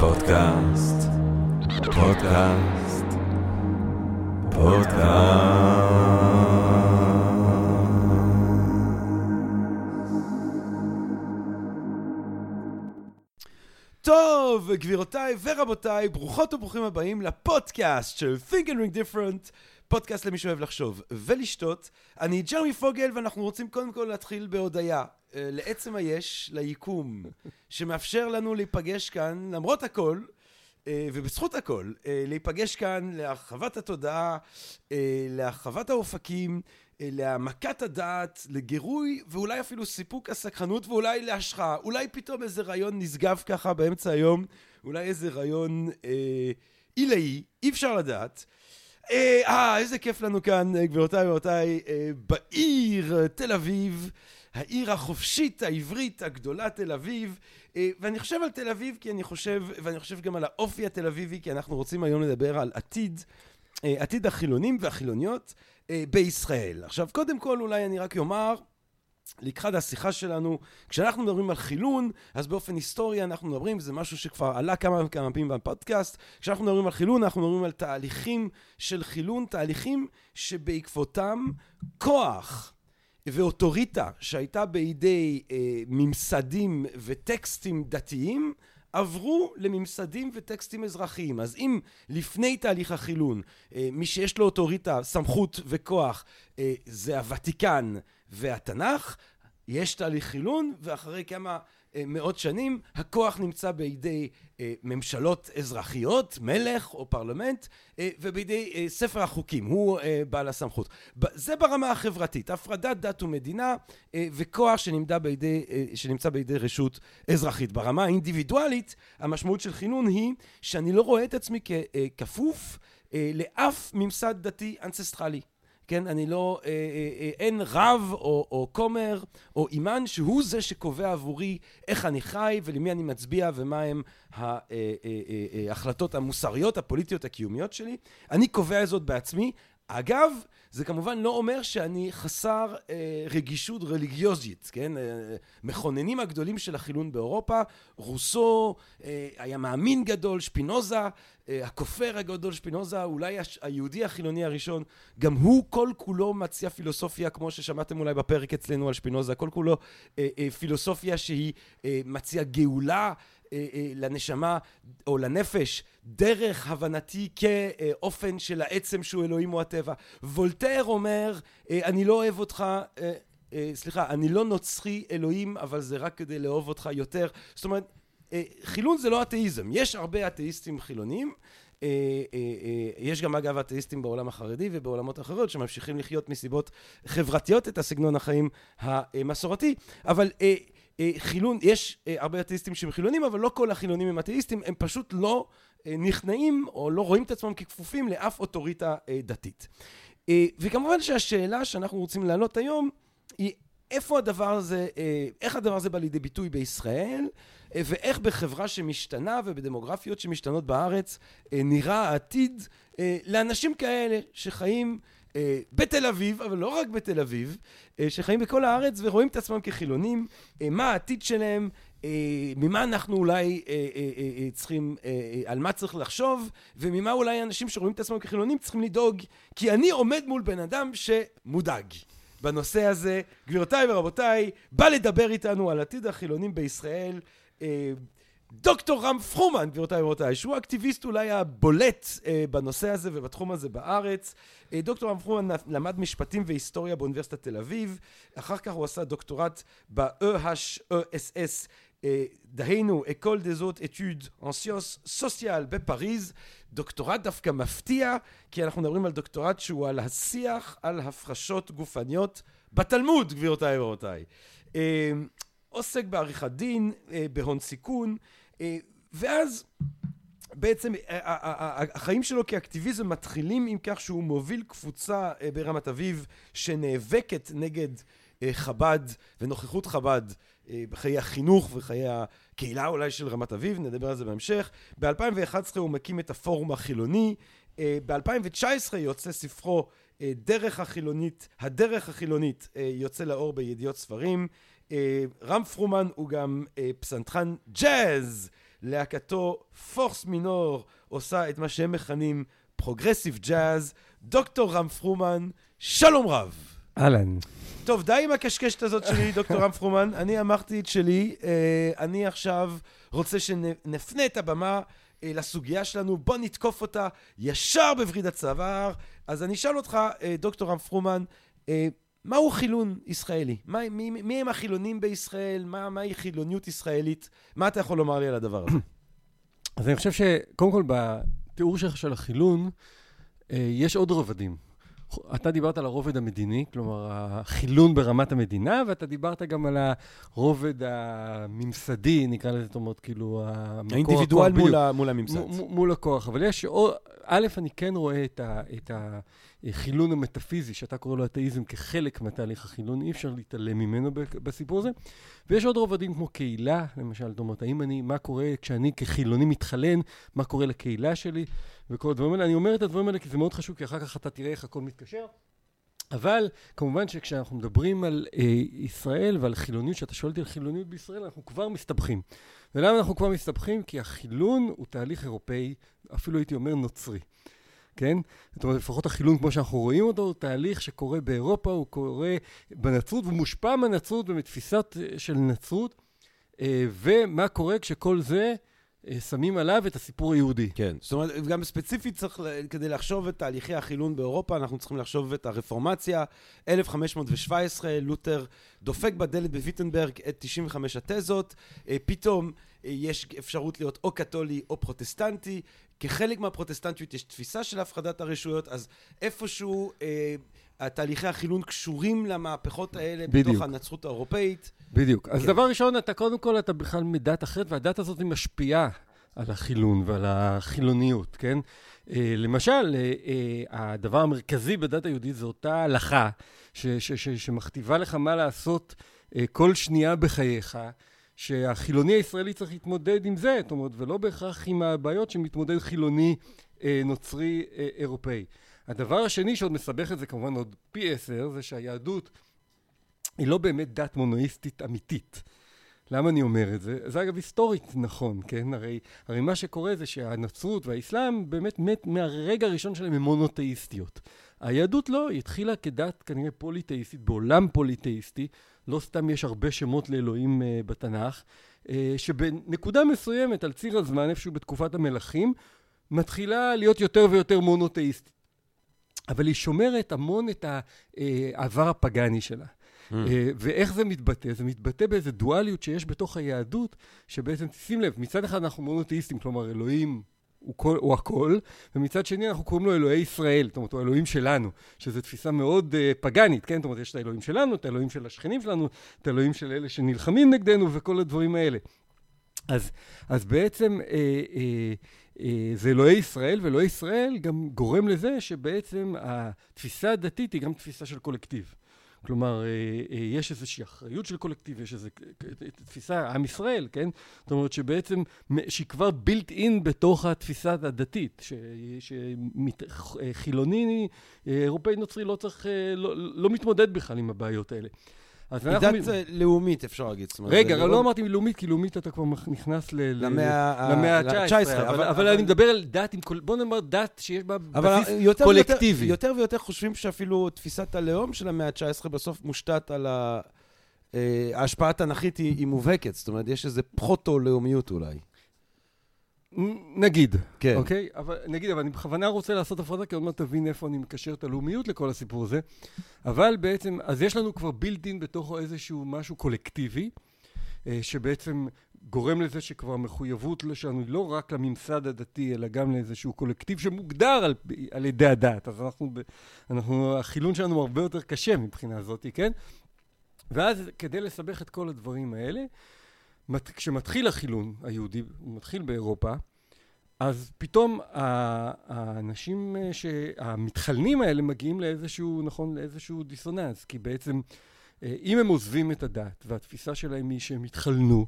פודקאסט, פודקאסט, פודקאסט. טוב, גבירותיי ורבותיי, ברוכות וברוכים הבאים לפודקאסט של Think and Ring Different, פודקאסט למי שאוהב לחשוב ולשתות. אני ג'רמי פוגל ואנחנו רוצים קודם כל להתחיל בהודיה. אה, לעצם היש, ליקום, שמאפשר לנו להיפגש כאן, למרות הכל, אה, ובזכות הכל, אה, להיפגש כאן להרחבת התודעה, להרחבת האופקים, להעמקת הדעת, לגירוי, ואולי אפילו סיפוק הסקרנות, ואולי להשחאה. אולי פתאום איזה רעיון נשגב ככה באמצע היום, אולי איזה רעיון עילאי, אי אפשר לדעת. אה, איזה כיף לנו כאן, גבירותיי ורבותיי, בעיר תל אביב. העיר החופשית העברית הגדולה תל אביב אה, ואני חושב על תל אביב כי אני חושב ואני חושב גם על האופי התל אביבי כי אנחנו רוצים היום לדבר על עתיד אה, עתיד החילונים והחילוניות אה, בישראל. עכשיו קודם כל אולי אני רק אומר לקראת השיחה שלנו, כשאנחנו מדברים על חילון, אז באופן היסטורי אנחנו מדברים, זה משהו שכבר עלה כמה וכמה פעמים בפודקאסט, כשאנחנו מדברים על חילון, אנחנו מדברים על תהליכים של חילון, תהליכים שבעקבותם כוח ואוטוריטה שהייתה בידי אה, ממסדים וטקסטים דתיים עברו לממסדים וטקסטים אזרחיים. אז אם לפני תהליך החילון אה, מי שיש לו אוטוריטה, סמכות וכוח אה, זה הוותיקן והתנ"ך, יש תהליך חילון ואחרי כמה מאות שנים הכוח נמצא בידי אה, ממשלות אזרחיות, מלך או פרלמנט, אה, ובידי ספר החוקים, הוא בעל הסמכות. זה ברמה החברתית, הפרדת דת ומדינה וכוח שנמצא בידי, שנמצא בידי רשות אזרחית. ברמה האינדיבידואלית המשמעות של חינון היא שאני לא רואה את עצמי ככפוף לאף ממסד דתי אנצסטרלי. כן, אני לא, אה, אה, אה, אין רב או, או כומר או אימן שהוא זה שקובע עבורי איך אני חי ולמי אני מצביע ומה הם ההחלטות המוסריות, הפוליטיות, הקיומיות שלי. אני קובע זאת בעצמי. אגב, זה כמובן לא אומר שאני חסר אה, רגישות רליגיוזית, כן? אה, מכוננים הגדולים של החילון באירופה, רוסו אה, היה מאמין גדול, שפינוזה, אה, הכופר הגדול שפינוזה, אולי הש, היהודי החילוני הראשון, גם הוא כל כולו מציע פילוסופיה, כמו ששמעתם אולי בפרק אצלנו על שפינוזה, כל כולו אה, אה, פילוסופיה שהיא אה, מציעה גאולה לנשמה או לנפש דרך הבנתי כאופן של העצם שהוא אלוהים או הטבע. וולטר אומר, אה, אני לא אוהב אותך סליחה, אני לא נוצרי אלוהים, אבל זה רק כדי לאהוב אותך יותר. זאת אומרת, חילון זה לא אתאיזם. יש הרבה אתאיסטים חילונים. יש גם אגב אתאיסטים בעולם החרדי ובעולמות אחרות שממשיכים לחיות מסיבות חברתיות את הסגנון החיים המסורתי, אבל אה, חילון, יש אה, הרבה אתאיסטים שהם חילונים, אבל לא כל החילונים הם אתאיסטים, הם פשוט לא אה, נכנעים או לא רואים את עצמם ככפופים לאף אוטוריטה דתית. וכמובן שהשאלה שאנחנו רוצים להעלות היום היא איפה הדבר הזה, איך הדבר הזה בא לידי ביטוי בישראל, ואיך בחברה שמשתנה ובדמוגרפיות שמשתנות בארץ נראה העתיד לאנשים כאלה שחיים אה, בתל אביב, אבל לא רק בתל אביב, אה, שחיים בכל הארץ ורואים את עצמם כחילונים, אה, מה העתיד שלהם, ממה אנחנו אולי צריכים, על מה צריך לחשוב, וממה אולי אנשים שרואים את עצמם כחילונים צריכים לדאוג, כי אני עומד מול בן אדם שמודאג. בנושא הזה, גבירותיי ורבותיי, בא לדבר איתנו על עתיד החילונים בישראל. דוקטור רם פרומן, גבירותיי ורבותיי, שהוא האקטיביסט אולי הבולט אה, בנושא הזה ובתחום הזה בארץ. אה, דוקטור רם פרומן למד משפטים והיסטוריה באוניברסיטת תל אביב, אחר כך הוא עשה דוקטורט ב-EHESS, אה, דהיינו אקול דזות אתוד אנסיוס סוציאל בפריז, דוקטורט דווקא מפתיע, כי אנחנו מדברים על דוקטורט שהוא על השיח על הפרשות גופניות בתלמוד, גבירותיי ורבותיי. אה, עוסק בעריכת דין, אה, בהון סיכון, ואז בעצם אה, אה, החיים שלו כאקטיביזם מתחילים עם כך שהוא מוביל קבוצה ברמת אביב שנאבקת נגד חב"ד ונוכחות חב"ד בחיי החינוך וחיי הקהילה אולי של רמת אביב, נדבר על זה בהמשך. ב-2011 הוא מקים את הפורום החילוני. ב-2019 יוצא ספרו דרך החילונית, הדרך החילונית יוצא לאור בידיעות ספרים. רם פרומן הוא גם פסנתרן ג'אז להקתו פורס מינור עושה את מה שהם מכנים progressive jazz, דוקטור רם פרומן, שלום רב. אהלן. טוב, די עם הקשקשת הזאת שלי, דוקטור רם פרומן. אני אמרתי את שלי, אה, אני עכשיו רוצה שנפנה את הבמה אה, לסוגיה שלנו, בוא נתקוף אותה ישר בווריד הצוואר. אז אני אשאל אותך, אה, דוקטור רם פרומן, אה, מהו חילון ישראלי? מה, מי, מי הם החילונים בישראל? מה, מהי חילוניות ישראלית? מה אתה יכול לומר לי על הדבר הזה? אז אני חושב שקודם כל בתיאור שלך של החילון, יש עוד רבדים. אתה דיברת על הרובד המדיני, כלומר, החילון ברמת המדינה, ואתה דיברת גם על הרובד הממסדי, נקרא לזה, זאת אומרת, כאילו, המקור האינדיבידואל מול, ה, מול הממסד. מול הכוח. אבל יש, א', אני כן רואה את, ה, את החילון המטאפיזי, שאתה קורא לו אתאיזם, כחלק מהתהליך החילון, אי אפשר להתעלם ממנו בסיפור הזה. ויש עוד רובדים כמו קהילה, למשל, זאת אומרת, האם אני, מה קורה כשאני כחילוני מתחלן, מה קורה לקהילה שלי? וכל הדברים האלה. אני אומר את הדברים האלה כי זה מאוד חשוב, כי אחר כך אתה תראה איך הכל מתקשר. אבל כמובן שכשאנחנו מדברים על אה, ישראל ועל חילוניות, כשאתה שואל אותי על חילוניות בישראל, אנחנו כבר מסתבכים. ולמה אנחנו כבר מסתבכים? כי החילון הוא תהליך אירופאי, אפילו הייתי אומר נוצרי. כן? זאת אומרת, לפחות החילון כמו שאנחנו רואים אותו, הוא תהליך שקורה באירופה, הוא קורה בנצרות, והוא מושפע מהנצרות ומתפיסת אה, של נצרות. אה, ומה קורה כשכל זה שמים עליו את הסיפור היהודי. כן, זאת אומרת, גם ספציפית צריך, כדי לחשוב את תהליכי החילון באירופה, אנחנו צריכים לחשוב את הרפורמציה, 1517, לותר דופק בדלת בוויטנברג את 95 התזות, אה, פתאום אה, יש אפשרות להיות או קתולי או פרוטסטנטי, כחלק מהפרוטסטנטיות יש תפיסה של הפחדת הרשויות, אז איפשהו... תהליכי החילון קשורים למהפכות האלה בדיוק. בתוך הנצרות האירופאית. בדיוק. אז כן. דבר ראשון, אתה קודם כל, אתה בכלל מדת אחרת, והדת הזאת היא משפיעה על החילון ועל החילוניות, כן? אה, למשל, אה, אה, הדבר המרכזי בדת היהודית זה אותה הלכה ש- ש- ש- שמכתיבה לך מה לעשות כל שנייה בחייך. שהחילוני הישראלי צריך להתמודד עם זה, זאת אומרת, ולא בהכרח עם הבעיות שמתמודד חילוני נוצרי אירופאי. הדבר השני שעוד מסבך את זה כמובן עוד פי עשר, זה שהיהדות היא לא באמת דת מונואיסטית אמיתית. למה אני אומר את זה? זה אגב היסטורית נכון, כן? הרי, הרי מה שקורה זה שהנצרות והאסלאם באמת מת מהרגע הראשון שלהם הם מונותאיסטיות. היהדות לא, היא התחילה כדת כנראה פוליתאיסטית, בעולם פוליתאיסטי, לא סתם יש הרבה שמות לאלוהים uh, בתנ"ך, uh, שבנקודה מסוימת על ציר הזמן, איפשהו בתקופת המלכים, מתחילה להיות יותר ויותר מונותאיסטית. אבל היא שומרת המון את העבר הפגאני שלה. Mm. ואיך זה מתבטא? זה מתבטא באיזו דואליות שיש בתוך היהדות, שבעצם, שים לב, מצד אחד אנחנו מונותאיסטים, כלומר אלוהים הוא, כל, הוא הכל, ומצד שני אנחנו קוראים לו אלוהי ישראל, זאת אומרת, הוא האלוהים שלנו, שזו תפיסה מאוד uh, פגאנית, כן? זאת אומרת, יש את האלוהים שלנו, את האלוהים של השכנים שלנו, את האלוהים של אלה שנלחמים נגדנו וכל הדברים האלה. אז, אז בעצם אה, אה, אה, זה אלוהי ישראל, ואלוהי ישראל גם גורם לזה שבעצם התפיסה הדתית היא גם תפיסה של קולקטיב. כלומר, אה, אה, יש איזושהי אחריות של קולקטיב, יש איזו תפיסה, עם ישראל, כן? זאת אומרת שבעצם, שהיא כבר בילט אין בתוך התפיסה הדתית, שחילוני, אירופאי נוצרי לא צריך, לא, לא מתמודד בכלל עם הבעיות האלה. אז היא דת מ... לאומית, אפשר להגיד. רגע, לא, לא אמרתי לאומית, כי לאומית אתה כבר נכנס. למאה ה-19. אבל, אני מדבר על דת, בוא נאמר דת שיש בה בסיס קולקטיבי. יותר, יותר ויותר חושבים שאפילו תפיסת הלאום של המאה ה-19 בסוף מושתת על ה... אה, ההשפעה התנ"כית היא, מובהקת, זאת אומרת, יש איזה פרוטו-לאומיות אולי. נגיד, כן. אוקיי? אבל, נגיד, אבל אני בכוונה רוצה לעשות הפרדה, כי עוד מעט תבין איפה אני מקשר את הלאומיות לכל הסיפור הזה. אבל בעצם, אז יש לנו כבר בילדין בתוכו איזשהו משהו קולקטיבי, אה, שבעצם גורם לזה שכבר המחויבות שלנו היא לא רק לממסד הדתי, אלא גם לאיזשהו קולקטיב שמוגדר על, על ידי הדת. אז אנחנו, אנחנו, החילון שלנו הרבה יותר קשה מבחינה זאת, כן? ואז כדי לסבך את כל הדברים האלה, כשמתחיל החילון היהודי, הוא מתחיל באירופה, אז פתאום האנשים, המתחלנים האלה מגיעים לאיזשהו, נכון, לאיזשהו דיסוננס, כי בעצם אה, אם הם עוזבים את הדת והתפיסה שלהם היא שהם התחלנו,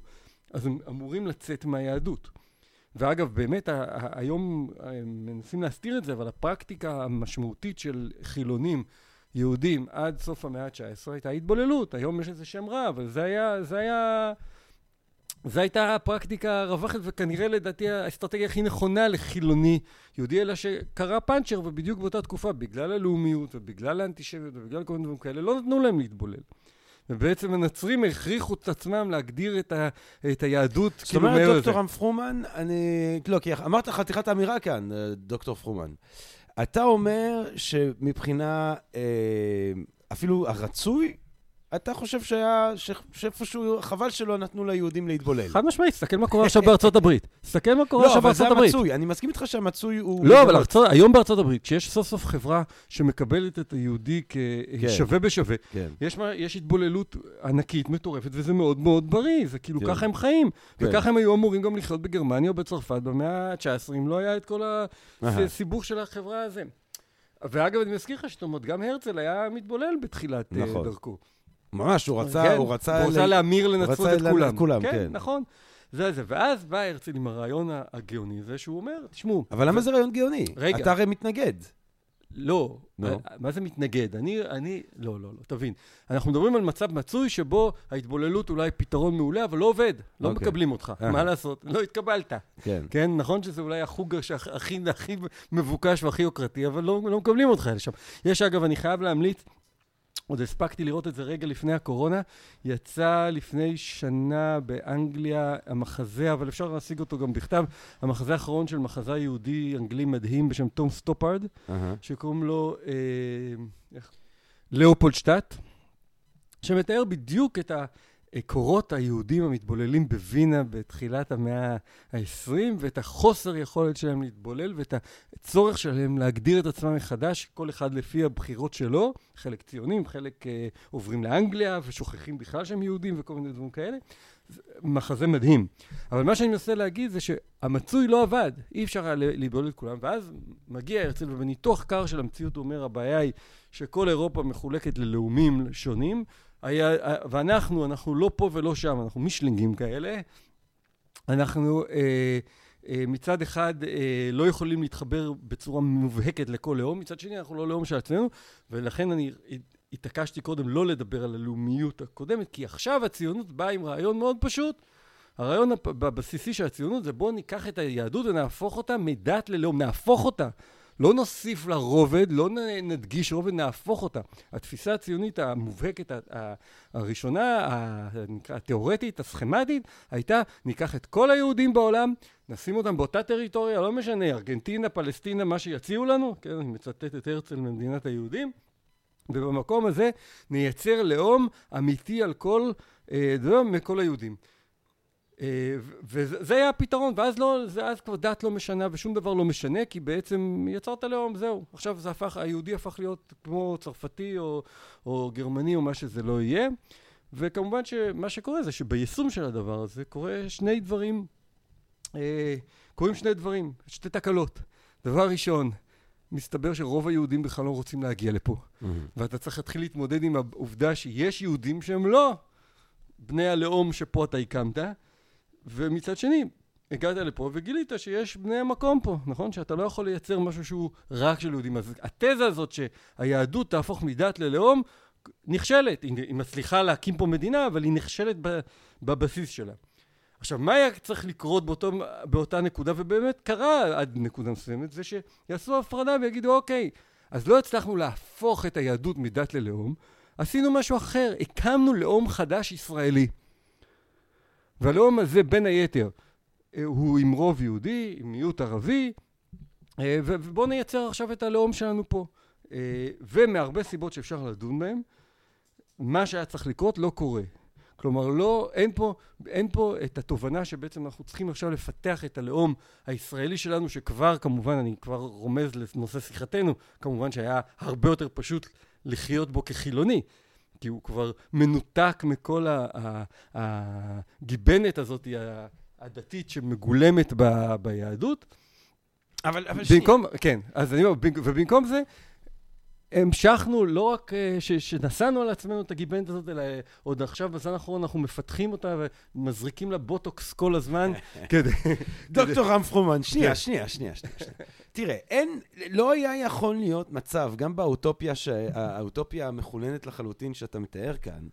אז הם אמורים לצאת מהיהדות. ואגב, באמת, היום מנסים להסתיר את זה, אבל הפרקטיקה המשמעותית של חילונים יהודים עד סוף המאה ה-19 הייתה התבוללות. היום יש איזה שם רע, אבל זה היה, זה היה זו הייתה הפרקטיקה הרווחת, וכנראה לדעתי האסטרטגיה הכי נכונה לחילוני יהודי, אלא שקרה פאנצ'ר, ובדיוק באותה תקופה, בגלל הלאומיות ובגלל האנטישמיות ובגלל כל מיני דברים כאלה, לא נתנו להם להתבולל. ובעצם הנוצרים הכריחו את עצמם להגדיר את, ה, את היהדות כאילו מעבר לזה. זאת אומרת, דוקטור רם פרומן, אני... לא, כי אמרת חתיכת האמירה כאן, דוקטור פרומן. אתה אומר שמבחינה, אה, אפילו הרצוי, אתה חושב שהיה, שאיפשהו, חבל שלא נתנו ליהודים להתבולל. חד משמעית, תסתכל מה קורה עכשיו בארצות הברית. תסתכל מה קורה עכשיו בארצות הברית. לא, אבל זה המצוי, אני מסכים איתך שהמצוי הוא... לא, אבל ארצות, היום בארצות הברית, כשיש סוף סוף חברה שמקבלת את היהודי כשווה כן. בשווה, כן. יש, יש התבוללות ענקית, מטורפת, וזה מאוד מאוד בריא, זה כאילו כן. ככה הם חיים. כן. וככה הם היו אמורים גם לחיות בגרמניה או בצרפת במאה ה-19, אם לא היה את כל הסיבוך של החברה הזה. ואגב, אני מזכיר לך, זאת אומרת, גם הרצל היה מתבולל בתחילת אה, נכון. דרכו. ממש, הוא רצה... כן, הוא רצה, הוא רצה להמיר לנצרות את כולם. כולם, כן. כן, נכון. זה זה. ואז בא הרצל עם הרעיון הגאוני הזה, שהוא אומר, תשמעו... אבל למה זה רעיון גאוני? רגע. אתה הרי מתנגד. לא, no. מה זה מתנגד? אני, אני, לא, לא, לא, תבין. אנחנו מדברים על מצב מצוי שבו ההתבוללות אולי פתרון מעולה, אבל לא עובד, לא okay. אוקיי. מקבלים אותך. Uh-huh. מה לעשות? לא התקבלת. כן. כן, נכון שזה אולי החוג הכי, הכי מבוקש והכי יוקרתי, אבל לא, לא מקבלים אותך לשם. יש, אגב, אני חייב להמליץ, עוד הספקתי לראות את זה רגע לפני הקורונה. יצא לפני שנה באנגליה המחזה, אבל אפשר להשיג אותו גם בכתב, המחזה האחרון של מחזה יהודי אנגלי מדהים בשם תום סטופארד, uh-huh. שקוראים לו אה, איך? לאופולדשטאט, שמתאר בדיוק את ה... קורות היהודים המתבוללים בווינה בתחילת המאה ה-20 ואת החוסר יכולת שלהם להתבולל ואת הצורך שלהם להגדיר את עצמם מחדש, כל אחד לפי הבחירות שלו, חלק ציונים, חלק uh, עוברים לאנגליה ושוכחים בכלל שהם יהודים וכל מיני דברים כאלה. מחזה מדהים. אבל מה שאני מנסה להגיד זה שהמצוי לא עבד, אי אפשר היה להתבולל את כולם, ואז מגיע הרצל ובניתוח קר של המציאות הוא אומר הבעיה היא שכל אירופה מחולקת ללאומים שונים היה, ואנחנו, אנחנו לא פה ולא שם, אנחנו מישלינגים כאלה. אנחנו אה, אה, מצד אחד אה, לא יכולים להתחבר בצורה מובהקת לכל לאום, מצד שני אנחנו לא לאום של עצמנו, ולכן אני התעקשתי קודם לא לדבר על הלאומיות הקודמת, כי עכשיו הציונות באה עם רעיון מאוד פשוט. הרעיון הבסיסי של הציונות זה בואו ניקח את היהדות ונהפוך אותה מדת ללאום, נהפוך אותה. לא נוסיף לה רובד, לא נדגיש רובד, נהפוך אותה. התפיסה הציונית המובהקת הראשונה, התיאורטית, הסכמטית, הייתה ניקח את כל היהודים בעולם, נשים אותם באותה טריטוריה, לא משנה, ארגנטינה, פלסטינה, מה שיציעו לנו, כן, אני מצטט את הרצל ממדינת היהודים, ובמקום הזה נייצר לאום אמיתי על כל, אה, מכל היהודים. אה, וזה היה הפתרון, ואז לא, זה, אז כבר דת לא משנה ושום דבר לא משנה, כי בעצם יצרת לאום, זהו. עכשיו זה הפך, היהודי הפך להיות כמו צרפתי או, או גרמני או מה שזה לא יהיה. וכמובן שמה שקורה זה שביישום של הדבר הזה קורה שני דברים, אה, קורים שני דברים, שתי תקלות. דבר ראשון, מסתבר שרוב היהודים בכלל לא רוצים להגיע לפה. Mm-hmm. ואתה צריך להתחיל להתמודד עם העובדה שיש יהודים שהם לא בני הלאום שפה אתה הקמת, ומצד שני, הגעת לפה וגילית שיש בני המקום פה, נכון? שאתה לא יכול לייצר משהו שהוא רק של יהודים. אז התזה הזאת שהיהדות תהפוך מדת ללאום, נכשלת. היא מצליחה להקים פה מדינה, אבל היא נכשלת בבסיס שלה. עכשיו, מה היה צריך לקרות באותו, באותה נקודה, ובאמת קרה עד נקודה מסוימת, זה שיעשו הפרדה ויגידו, אוקיי, אז לא הצלחנו להפוך את היהדות מדת ללאום, עשינו משהו אחר, הקמנו לאום חדש ישראלי. והלאום הזה בין היתר אה, הוא עם רוב יהודי, עם מיעוט ערבי, אה, ובואו נייצר עכשיו את הלאום שלנו פה. אה, ומהרבה סיבות שאפשר לדון בהן, מה שהיה צריך לקרות לא קורה. כלומר, לא, אין פה, אין פה את התובנה שבעצם אנחנו צריכים עכשיו לפתח את הלאום הישראלי שלנו, שכבר, כמובן, אני כבר רומז לנושא שיחתנו, כמובן שהיה הרבה יותר פשוט לחיות בו כחילוני. כי הוא כבר מנותק מכל הגיבנת הזאת הדתית שמגולמת ב, ביהדות. אבל, אבל במקום, שנייה. כן, אז אני אומר, ובמקום זה, המשכנו לא רק אה, ש, שנסענו על עצמנו את הגיבנת הזאת, אלא עוד עכשיו בזמן האחרון אנחנו מפתחים אותה ומזריקים לה בוטוקס כל הזמן כדי... דוקטור רם פרומן, שנייה, כן. שנייה, שנייה, שנייה. תראה, אין, לא היה יכול להיות מצב, גם באוטופיה, האוטופיה המחולנת לחלוטין שאתה מתאר כאן,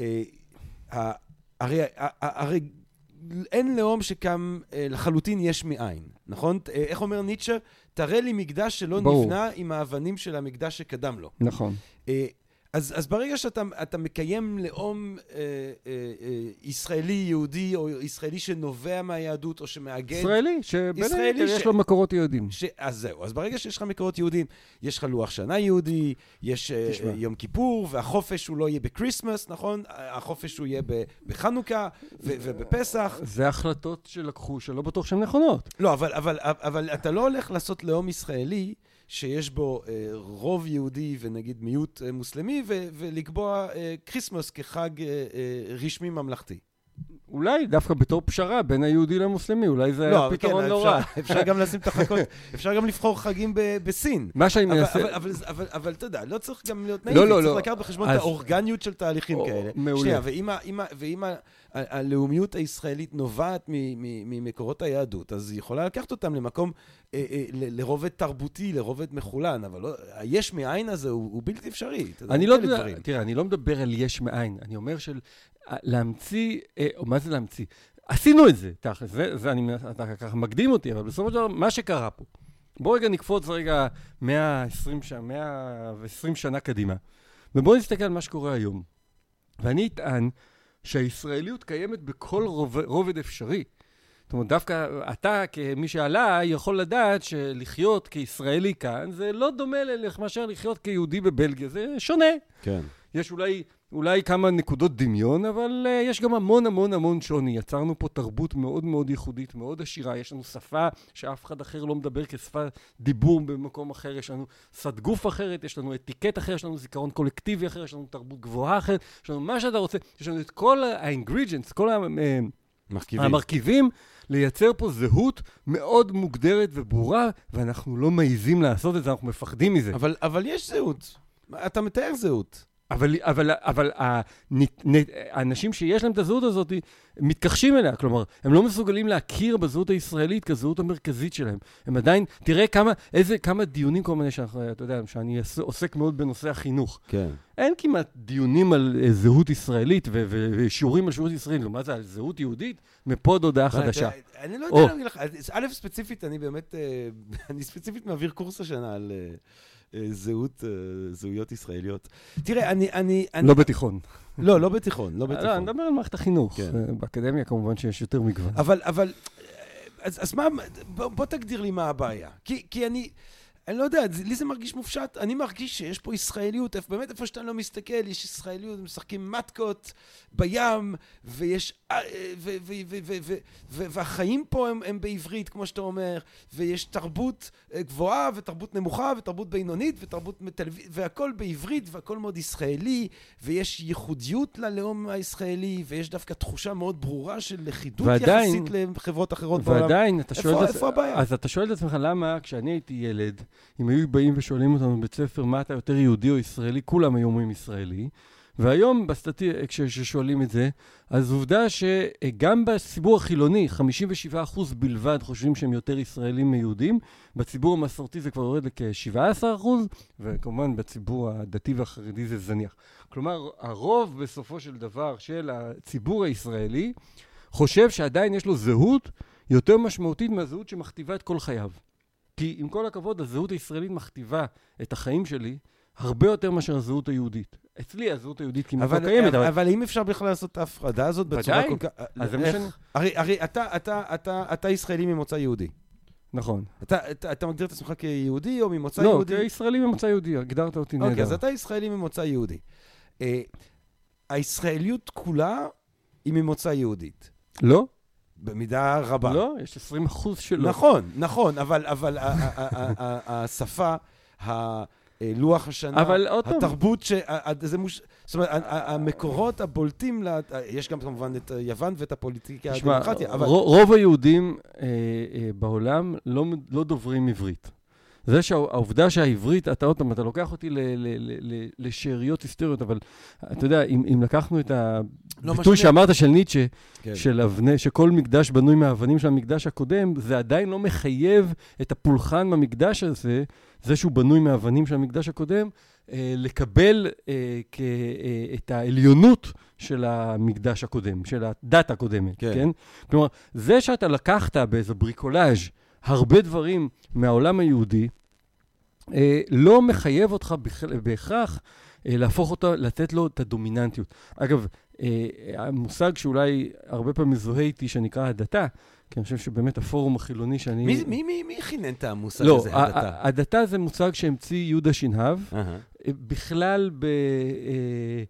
אה, הרי, הרי אין לאום שקם אה, לחלוטין יש מאין, נכון? אה, איך אומר ניטשה? תראה לי מקדש שלא ברור. נבנה עם האבנים של המקדש שקדם לו. נכון. אז, אז ברגע שאתה אתה מקיים לאום אה, אה, אה, ישראלי יהודי, או ישראלי שנובע מהיהדות, או שמאגד... ישראלי, שבין היתר יש ש- לו מקורות יהודים. ש... אז זהו, אז ברגע שיש לך מקורות יהודים, יש לך לוח שנה יהודי, יש אה, תשמע. אה, יום כיפור, והחופש הוא לא יהיה ב Christmas, נכון? החופש הוא יהיה בחנוכה ו- ובפסח. זה החלטות שלקחו, שלא בטוח שהן נכונות. לא, אבל, אבל, אבל אתה לא הולך לעשות לאום ישראלי שיש בו אה, רוב יהודי ונגיד מיעוט אה, מוסלמי, ולקבוע אה, Christmas כחג רשמי ממלכתי. אולי דווקא בתור פשרה בין היהודי למוסלמי, אולי זה לא, היה פתרון כן, לא רע. אפשר, אפשר גם לשים את החכות, אפשר גם לבחור חגים ב- בסין. מה שאני אבל, מנסה... אבל, אתה יודע, לא צריך גם להיות לא, נאיבי, לא, צריך לא. לקחת בחשבון אז- את האורגניות של תהליכים או, כאלה. מעולה. שנייה, ואם, ה- אם ה- ואם ה- ה- הלאומיות הישראלית נובעת מ- מ- ממקורות היהדות, אז היא יכולה לקחת אותם למקום, אה, אה, ל- לרובד תרבותי, לרובד מחולן, אבל לא, היש מאין הזה הוא, הוא בלתי אפשרי. אני לא. תראה, אני לא מדבר על יש מאין, אני אומר של להמציא, אה, או מה זה להמציא? עשינו את זה, תכל'ס, זה, זה אני, אתה ככה מקדים אותי, אבל בסופו של דבר, מה שקרה פה, בוא רגע נקפוץ רגע 120 שנה, 120 שנה קדימה, ובואו נסתכל על מה שקורה היום. ואני אטען שהישראליות קיימת בכל רוב, רובד אפשרי. זאת אומרת, דווקא אתה, כמי שעלה, יכול לדעת שלחיות כישראלי כאן, זה לא דומה מאשר לחיות כיהודי בבלגיה, זה שונה. כן. יש אולי, אולי כמה נקודות דמיון, אבל uh, יש גם המון המון המון שוני. יצרנו פה תרבות מאוד מאוד ייחודית, מאוד עשירה. יש לנו שפה שאף אחד אחר לא מדבר כשפה דיבור במקום אחר. יש לנו שפת גוף אחרת, יש לנו אתיקט אחר, יש לנו זיכרון קולקטיבי אחר, יש לנו תרבות גבוהה אחרת, יש לנו מה שאתה רוצה. יש לנו את כל ה-ingredients, כל ה... אה, מרכיבים. המרכיבים לייצר פה זהות מאוד מוגדרת וברורה, ואנחנו לא מעיזים לעשות את זה, אנחנו מפחדים מזה. אבל, אבל יש זהות. אתה מתאר זהות. אבל, אבל, אבל נ- האנשים שיש להם את הזהות הזאת מתכחשים אליה, כלומר, הם לא מסוגלים להכיר בזהות הישראלית כזהות המרכזית שלהם. הם עדיין, תראה כמה, איזה, כמה דיונים כל מיני, שאנחנו, אתה יודע, שאני עוסק מאוד בנושא החינוך. כן. אין כמעט דיונים על אה, זהות ישראלית ושיעורים על זהות ישראלית, מה זה, על זהות יהודית? מפה עד הודעה חדשה. אני לא. יודע להגיד לך, א', ספציפית, אני באמת, אה, אני ספציפית מעביר קורס השנה על אה, אה, זהות, אה, זהויות ישראליות. תראה, אני, אני, אני... לא בתיכון. לא, לא בתיכון, לא לא, אני בתיכון. מדבר על מערכת החינוך. כן. אה, באקדמיה כמובן שיש יותר מגוון. אבל, אבל, אה, אז, אז מה, בוא, בוא תגדיר לי מה הבעיה. כי, כי אני, אני לא יודע, לי זה מרגיש מופשט, אני מרגיש שיש פה ישראליות, באמת איפה שאתה לא מסתכל, יש ישראליות, משחקים מתקות בים, ויש, אה, והחיים פה הם, הם בעברית, כמו שאתה אומר, ויש תרבות אה, גבוהה, ותרבות נמוכה, ותרבות בינונית, ותרבות טלוויזיה, והכל בעברית, והכל מאוד ישראלי, ויש ייחודיות ללאום הישראלי, ויש דווקא תחושה מאוד ברורה של לכידות ועדיין- יחסית לחברות אחרות בעולם. ועדיין, אתה איפה- שואל... את עצ- איפה הבעיה? אז אתה שואל את עצמך, למה כשאני הייתי ילד, אם היו באים ושואלים אותנו בבית ספר, מה אתה יותר יהודי או ישראלי, כולם היו אומרים ישראלי. והיום, בסטטי... כששואלים את זה, אז עובדה שגם בציבור החילוני, 57% בלבד חושבים שהם יותר ישראלים מיהודים, בציבור המסורתי זה כבר יורד לכ-17%, וכמובן בציבור הדתי והחרדי זה זניח. כלומר, הרוב בסופו של דבר של הציבור הישראלי חושב שעדיין יש לו זהות יותר משמעותית מהזהות שמכתיבה את כל חייו. כי עם כל הכבוד, הזהות הישראלית מכתיבה את החיים שלי הרבה יותר מאשר הזהות היהודית. אצלי הזהות היהודית כמעט לא קיימת, אבל, אבל... האם אפשר בכלל לעשות את ההפרדה הזאת בצורה. כל כך... אז זה מה? שאני- הרי, הרי אתה, אתה, אתה, אתה ישראלי ממוצא יהודי. נכון. אתה, אתה, אתה מגדיר את עצמך כיהודי או ממוצא לא, יהודי? כישראלי ממוצא יהודי, הגדרת אותי נהדר. אוקיי, אז אתה ישראלי ממוצא יהודי. אה, הישראליות כולה היא ממוצא יהודית. לא? במידה רבה. לא, יש 20 אחוז שלא. נכון, נכון, אבל, אבל השפה, לוח השנה, אבל עוד התרבות, ש... זה מוש... זאת אומרת, המקורות הבולטים, לה... יש גם כמובן את יוון ואת הפוליטיקה הדמוקרטיה, אבל... רוב היהודים אה, אה, בעולם לא, לא דוברים עברית. זה שהעובדה שהעברית, אתה עוד פעם, אתה לוקח אותי לשאריות היסטוריות, אבל אתה יודע, אם, אם לקחנו את לא הביטוי משנה. שאמרת של ניטשה, כן. של אבני, שכל מקדש בנוי מהאבנים של המקדש הקודם, זה עדיין לא מחייב את הפולחן במקדש הזה, זה שהוא בנוי מהאבנים של המקדש הקודם, אה, לקבל אה, כ, אה, את העליונות של המקדש הקודם, של הדת הקודמת. כן? כן? כלומר, זה שאתה לקחת באיזה בריקולאז' הרבה דברים מהעולם היהודי, אה, לא מחייב אותך בהכרח אה, להפוך אותו, לתת לו את הדומיננטיות. אגב, אה, המושג שאולי הרבה פעמים מזוהה איתי, שנקרא הדתה, כי אני חושב שבאמת הפורום החילוני שאני... מי, מי, מי, מי חינן את המושג לא, הזה, הדתה? הדתה זה מושג שהמציא יהודה שנהב. אה, בכלל ב... אה,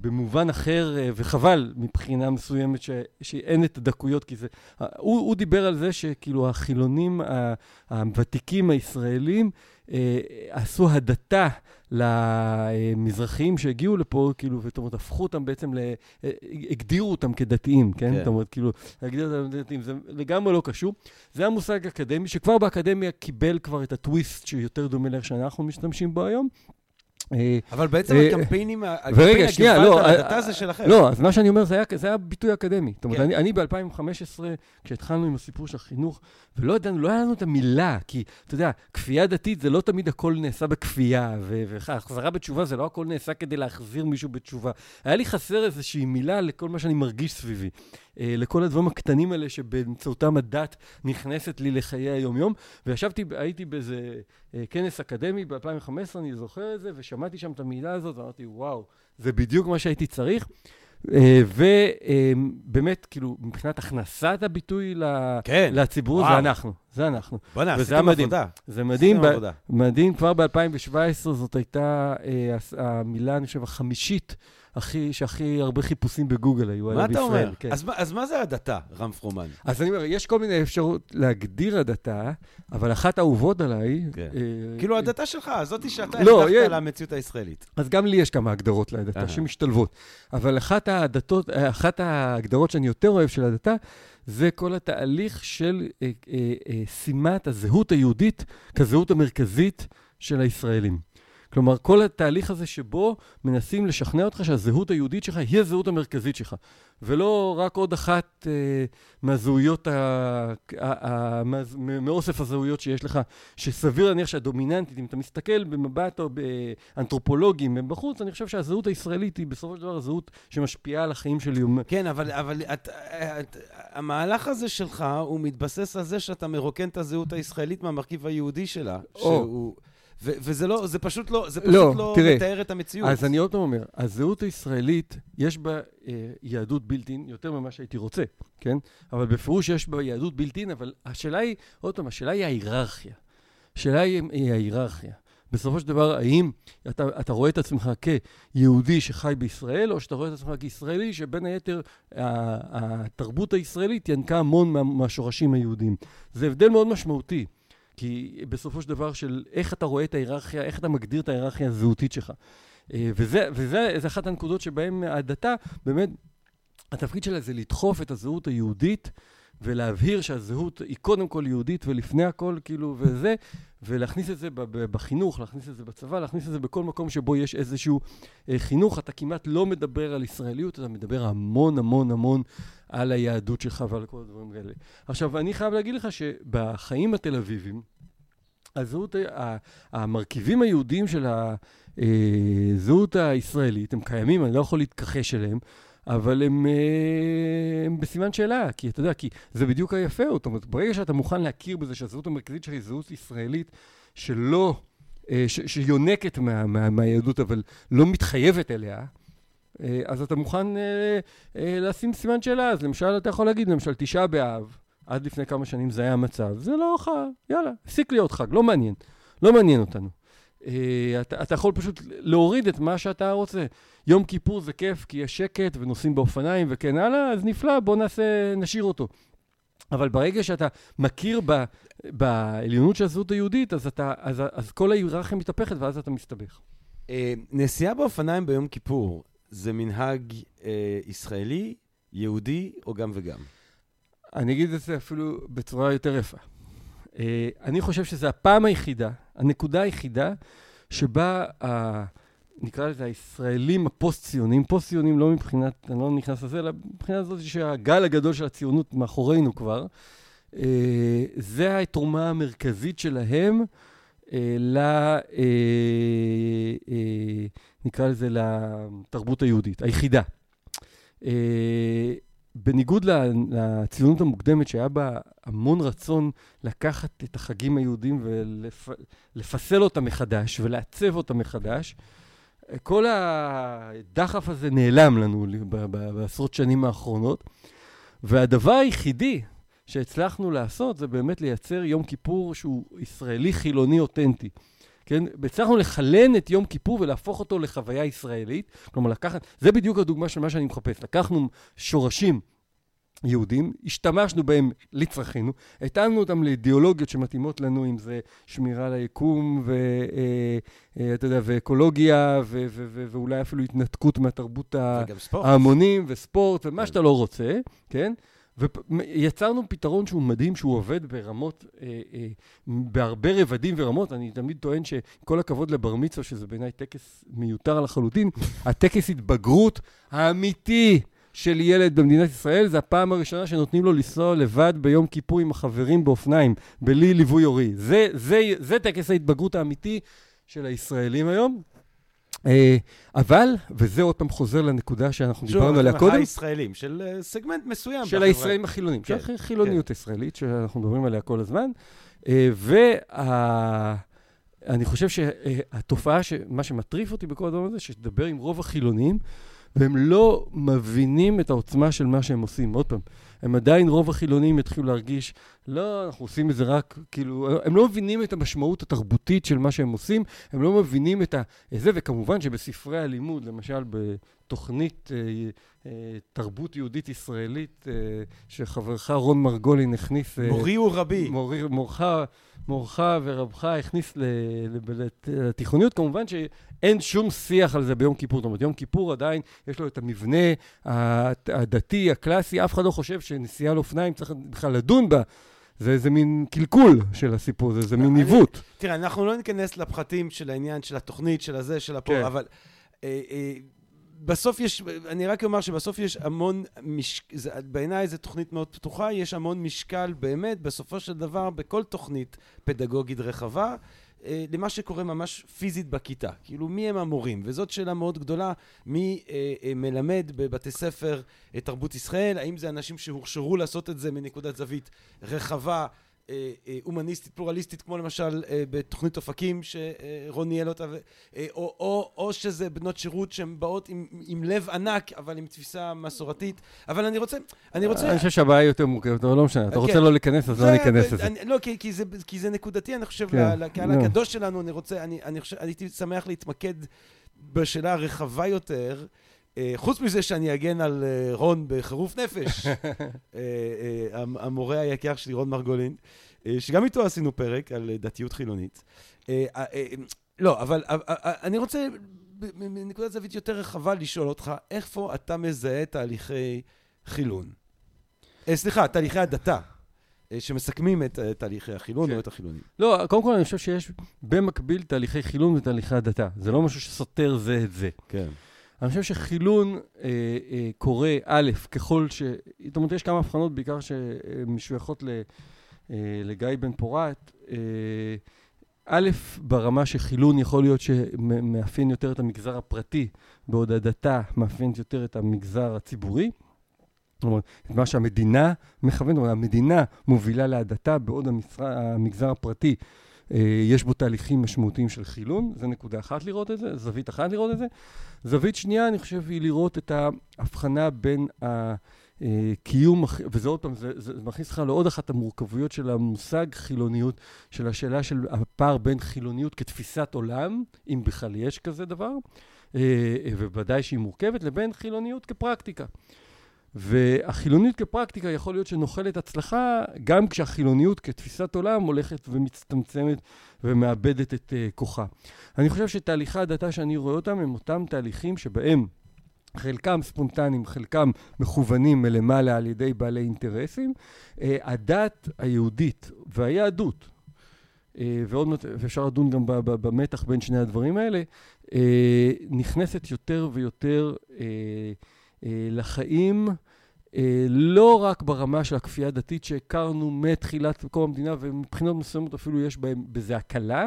במובן אחר, אה, וחבל מבחינה מסוימת ש, שאין את הדקויות, כי זה... אה, הוא, הוא דיבר על זה שכאילו החילונים ה- הוותיקים הישראלים אה, עשו הדתה למזרחיים שהגיעו לפה, כאילו, זאת אומרת, הפכו אותם בעצם, ל... אה, הגדירו אותם כדתיים, כן? כן. זאת אומרת, כאילו, להגדיר אותם כדתיים, זה לגמרי לא קשור. זה המושג אקדמי, שכבר באקדמיה קיבל כבר את הטוויסט שיותר דומה לאיך שאנחנו משתמשים בו היום. אה, אבל בעצם אה, הקמפיינים, הקמפיין הגוואלד לא, אה, זה שלכם. לא, אז מה שאני אומר, זה היה, ביטוי אקדמי. זאת אומרת, כן. אני, אני ב-2015, כשהתחלנו עם הסיפור של החינוך, ולא ידענו, לא היה לנו את המילה, כי, אתה יודע, כפייה דתית זה לא תמיד הכל נעשה בכפייה, והחזרה בתשובה זה לא הכל נעשה כדי להחזיר מישהו בתשובה. היה לי חסר איזושהי מילה לכל מה שאני מרגיש סביבי. אה, לכל הדברים הקטנים האלה שבאמצעותם הדת נכנסת לי לחיי היום-יום. וישבתי, הייתי באיזה אה, כנס אקדמי ב-2015, אני זוכר את זה, ושמעתי שם את המילה הזאת, ואמרתי, וואו, זה בדיוק מה שהייתי צריך. ובאמת, כאילו, מבחינת הכנסת הביטוי כן. לציבור, וואו. זה אנחנו, זה אנחנו. בוא'נה, עשיתם מדהים. עבודה. זה מדהים, ב-. מדהים, כבר ב-2017 זאת הייתה אה, המילה, אני חושב, החמישית הכי, שהכי הרבה חיפושים בגוגל היו עליה מה בישראל. אתה אומר? כן. אז מה- אז מה זה הדתה, רם פרומן? אז אני אומר, יש כל מיני אפשרות להגדיר הדתה, אבל אחת האהובות עליי... כן. אה, כאילו, הדתה שלך, זאתי שאתה לא, החלפת למציאות הישראלית. אז גם לי יש כמה הגדרות להדתה. שמשתלבות. אבל אחת הדתות, אה, אחת ההגדרות שאני יותר אוהב של הדתה, זה כל התהליך של אה, אה, אה, שימת הזהות היהודית כזהות המרכזית של הישראלים. כלומר, כל התהליך הזה שבו מנסים לשכנע אותך שהזהות היהודית שלך היא הזהות המרכזית שלך, ולא רק עוד אחת אה, מהזהויות, ה, ה, ה, מה, מאוסף הזהויות שיש לך, שסביר להניח שהדומיננטית, אם אתה מסתכל במבט או באנתרופולוגי מבחוץ, אני חושב שהזהות הישראלית היא בסופו של דבר הזהות שמשפיעה על החיים שלי. כן, אבל, אבל את, את, המהלך הזה שלך, הוא מתבסס על זה שאתה מרוקן את הזהות הישראלית מהמרכיב היהודי שלה. או. שהוא... ו- וזה לא, זה פשוט לא, זה פשוט לא, לא, תראה, מתאר את המציאות. אז אני עוד פעם אומר, הזהות הישראלית, יש בה אה, יהדות בילטין יותר ממה שהייתי רוצה, כן? אבל בפירוש יש בה יהדות בילטין, אבל השאלה היא, עוד פעם, השאלה היא ההיררכיה. השאלה היא, היא ההיררכיה. בסופו של דבר, האם אתה, אתה רואה את עצמך כיהודי שחי בישראל, או שאתה רואה את עצמך כישראלי, שבין היתר התרבות הישראלית ינקה המון מה, מהשורשים היהודיים. זה הבדל מאוד משמעותי. כי בסופו של דבר של איך אתה רואה את ההיררכיה, איך אתה מגדיר את ההיררכיה הזהותית שלך. אה, וזה, וזה זה אחת הנקודות שבהן הדתה, באמת, התפקיד שלה זה לדחוף את הזהות היהודית ולהבהיר שהזהות היא קודם כל יהודית ולפני הכל, כאילו, וזה, ולהכניס את זה בחינוך, להכניס את זה בצבא, להכניס את זה בכל מקום שבו יש איזשהו אה, חינוך. אתה כמעט לא מדבר על ישראליות, אתה מדבר המון המון המון על היהדות שלך ועל כל הדברים האלה. עכשיו, אני חייב להגיד לך שבחיים התל אביביים, הזהות, המרכיבים היהודיים של הזהות הישראלית, הם קיימים, אני לא יכול להתכחש אליהם, אבל הם, אה, הם בסימן שאלה, כי אתה יודע, כי זה בדיוק היפה, זאת אומרת, ברגע שאתה מוכן להכיר בזה שהזהות המרכזית שלי היא זהות ישראלית, שלא, אה, ש, שיונקת מה, מה, מהיהדות, אבל לא מתחייבת אליה, אה, אז אתה מוכן לשים סימן שאלה. אז למשל, אתה יכול להגיד, למשל, תשעה באב, עד לפני כמה שנים זה היה המצב, זה לא חג, יאללה, הפסיק להיות חג, לא מעניין, לא מעניין אותנו. אה, אתה, אתה יכול פשוט להוריד את מה שאתה רוצה. יום כיפור זה כיף כי יש שקט ונוסעים באופניים וכן הלאה, אז נפלא, בוא נעשה, נשאיר אותו. אבל ברגע שאתה מכיר ב, בעליונות של הזהות היהודית, אז, אתה, אז, אז כל ההיררכיה מתהפכת ואז אתה מסתבך. אה, נסיעה באופניים ביום כיפור, זה מנהג אה, ישראלי, יהודי, או גם וגם? אני אגיד את זה אפילו בצורה יותר יפה. אה, אני חושב שזו הפעם היחידה, הנקודה היחידה, שבה ה... נקרא לזה הישראלים הפוסט-ציונים, פוסט-ציונים לא מבחינת, אני לא נכנס לזה, אלא מבחינת זאת שהגל הגדול של הציונות מאחורינו כבר, אה, זה התרומה המרכזית שלהם אה, ל... אה, אה, נקרא לזה לתרבות היהודית, היחידה. בניגוד לציונות המוקדמת, שהיה בה המון רצון לקחת את החגים היהודים ולפסל אותם מחדש ולעצב אותם מחדש, כל הדחף הזה נעלם לנו בעשרות שנים האחרונות, והדבר היחידי שהצלחנו לעשות זה באמת לייצר יום כיפור שהוא ישראלי חילוני אותנטי. כן? הצלחנו לחלן את יום כיפור ולהפוך אותו לחוויה ישראלית. כלומר, לקחת, זה בדיוק הדוגמה של מה שאני מחפש. לקחנו שורשים יהודים, השתמשנו בהם לצרכינו, התאמנו אותם לאידיאולוגיות שמתאימות לנו, אם זה שמירה על היקום, ואתה אה, אה, יודע, ואקולוגיה, ו- ו- ו- ואולי אפילו התנתקות מהתרבות ההמונים, וספורט, ומה כן. שאתה לא רוצה, כן? ויצרנו פתרון שהוא מדהים, שהוא עובד ברמות, אה, אה, בהרבה רבדים ורמות. אני תמיד טוען שכל הכבוד לבר מצווה, שזה בעיניי טקס מיותר לחלוטין, הטקס התבגרות האמיתי של ילד במדינת ישראל, זה הפעם הראשונה שנותנים לו לנסוע לבד ביום כיפור עם החברים באופניים, בלי ליווי הורי. זה, זה, זה טקס ההתבגרות האמיתי של הישראלים היום. אה, אבל, וזה עוד פעם חוזר לנקודה שאנחנו דיברנו עליה קודם. של הישראלים, של אה, סגמנט מסוים. של הישראלים החילונים, כן, של החילוניות כן. הישראלית, שאנחנו מדברים עליה כל הזמן. אה, ואני חושב שהתופעה, מה שמטריף אותי בכל הדבר הזה, שתדבר עם רוב החילונים, והם לא מבינים את העוצמה של מה שהם עושים. עוד פעם, הם עדיין, רוב החילונים יתחילו להרגיש, לא, אנחנו עושים את זה רק, כאילו, הם לא מבינים את המשמעות התרבותית של מה שהם עושים, הם לא מבינים את זה, וכמובן שבספרי הלימוד, למשל בתוכנית אה, אה, תרבות יהודית ישראלית, אה, שחברך רון מרגולין הכניס... אה, מורי הוא רבי. מורי, מורך, מורך ורבך הכניס לתיכוניות, כמובן שאין שום שיח על זה ביום כיפור. זאת אומרת, יום כיפור עדיין יש לו את המבנה הדתי, הקלאסי, אף אחד לא חושב שנסיעה על אופניים צריך בכלל לדון בה. זה איזה מין קלקול של הסיפור, זה איזה מין עיוות. תראה, אנחנו לא ניכנס לפחתים של העניין של התוכנית, של הזה, של הפה, כן. אבל... אה, אה, בסוף יש, אני רק אומר שבסוף יש המון, מש... בעיניי זו תוכנית מאוד פתוחה, יש המון משקל באמת, בסופו של דבר, בכל תוכנית פדגוגית רחבה, אה, למה שקורה ממש פיזית בכיתה. כאילו, מי הם המורים? וזאת שאלה מאוד גדולה, מי אה, אה, מלמד בבתי ספר את תרבות ישראל? האם זה אנשים שהוכשרו לעשות את זה מנקודת זווית רחבה? אה, אה, הומניסטית, פלורליסטית, כמו למשל אה, בתוכנית אופקים שרון ניהל אותה, או, או, או שזה בנות שירות שהן באות עם, עם לב ענק, אבל עם תפיסה מסורתית. אבל אני רוצה, אני רוצה... אני חושב שהבעיה היא יותר מורכבת, אבל לא משנה. אתה רוצה כן. לא להיכנס, אז לא ניכנס לזה. לא, כי זה נקודתי, אני חושב, כן. לקהל הקדוש שלנו, אני רוצה, אני חושב, הייתי שמח להתמקד בשאלה הרחבה יותר. אה, חוץ מזה שאני אגן על אה, רון בחירוף נפש, אה, המורה היקר שלי, רון מרגולין, שגם איתו עשינו פרק על דתיות חילונית. לא, אבל אני רוצה מנקודת זווית יותר רחבה לשאול אותך, איפה אתה מזהה תהליכי חילון? סליחה, תהליכי הדתה. שמסכמים את תהליכי החילון או כן. את החילונים. לא, קודם כל אני חושב שיש במקביל תהליכי חילון ותהליכי הדתה. זה לא משהו שסותר זה את זה. כן. אני חושב שחילון אה, אה, קורה, א', ככל ש... זאת אומרת, יש כמה הבחנות, בעיקר שמשויכות ל, אה, לגיא בן פורת. אה, א', ברמה שחילון יכול להיות שמאפיין יותר את המגזר הפרטי, בעוד הדתה מאפיינת יותר את המגזר הציבורי. זאת אומרת, את מה שהמדינה מכוונת, המדינה מובילה להדתה, בעוד המשרה, המגזר הפרטי אה, יש בו תהליכים משמעותיים של חילון, זה נקודה אחת לראות את זה, זווית אחת לראות את זה. זווית שנייה, אני חושב, היא לראות את ההבחנה בין הקיום, וזה עוד פעם, זה, זה, זה מכניס לך לעוד אחת המורכבויות של המושג חילוניות, של השאלה של הפער בין חילוניות כתפיסת עולם, אם בכלל יש כזה דבר, אה, ובוודאי שהיא מורכבת, לבין חילוניות כפרקטיקה. והחילוניות כפרקטיקה יכול להיות שנוחלת הצלחה גם כשהחילוניות כתפיסת עולם הולכת ומצטמצמת ומאבדת את uh, כוחה. אני חושב שתהליכי הדתה שאני רואה אותם הם אותם תהליכים שבהם חלקם ספונטניים, חלקם מכוונים מלמעלה על ידי בעלי אינטרסים. אה, הדת היהודית והיהדות, אה, ועוד מעט, ואפשר לדון גם במתח בין שני הדברים האלה, נכנסת יותר ויותר לחיים. לא רק ברמה של הכפייה הדתית שהכרנו מתחילת קום המדינה, ומבחינות מסוימות אפילו יש בזה הקלה,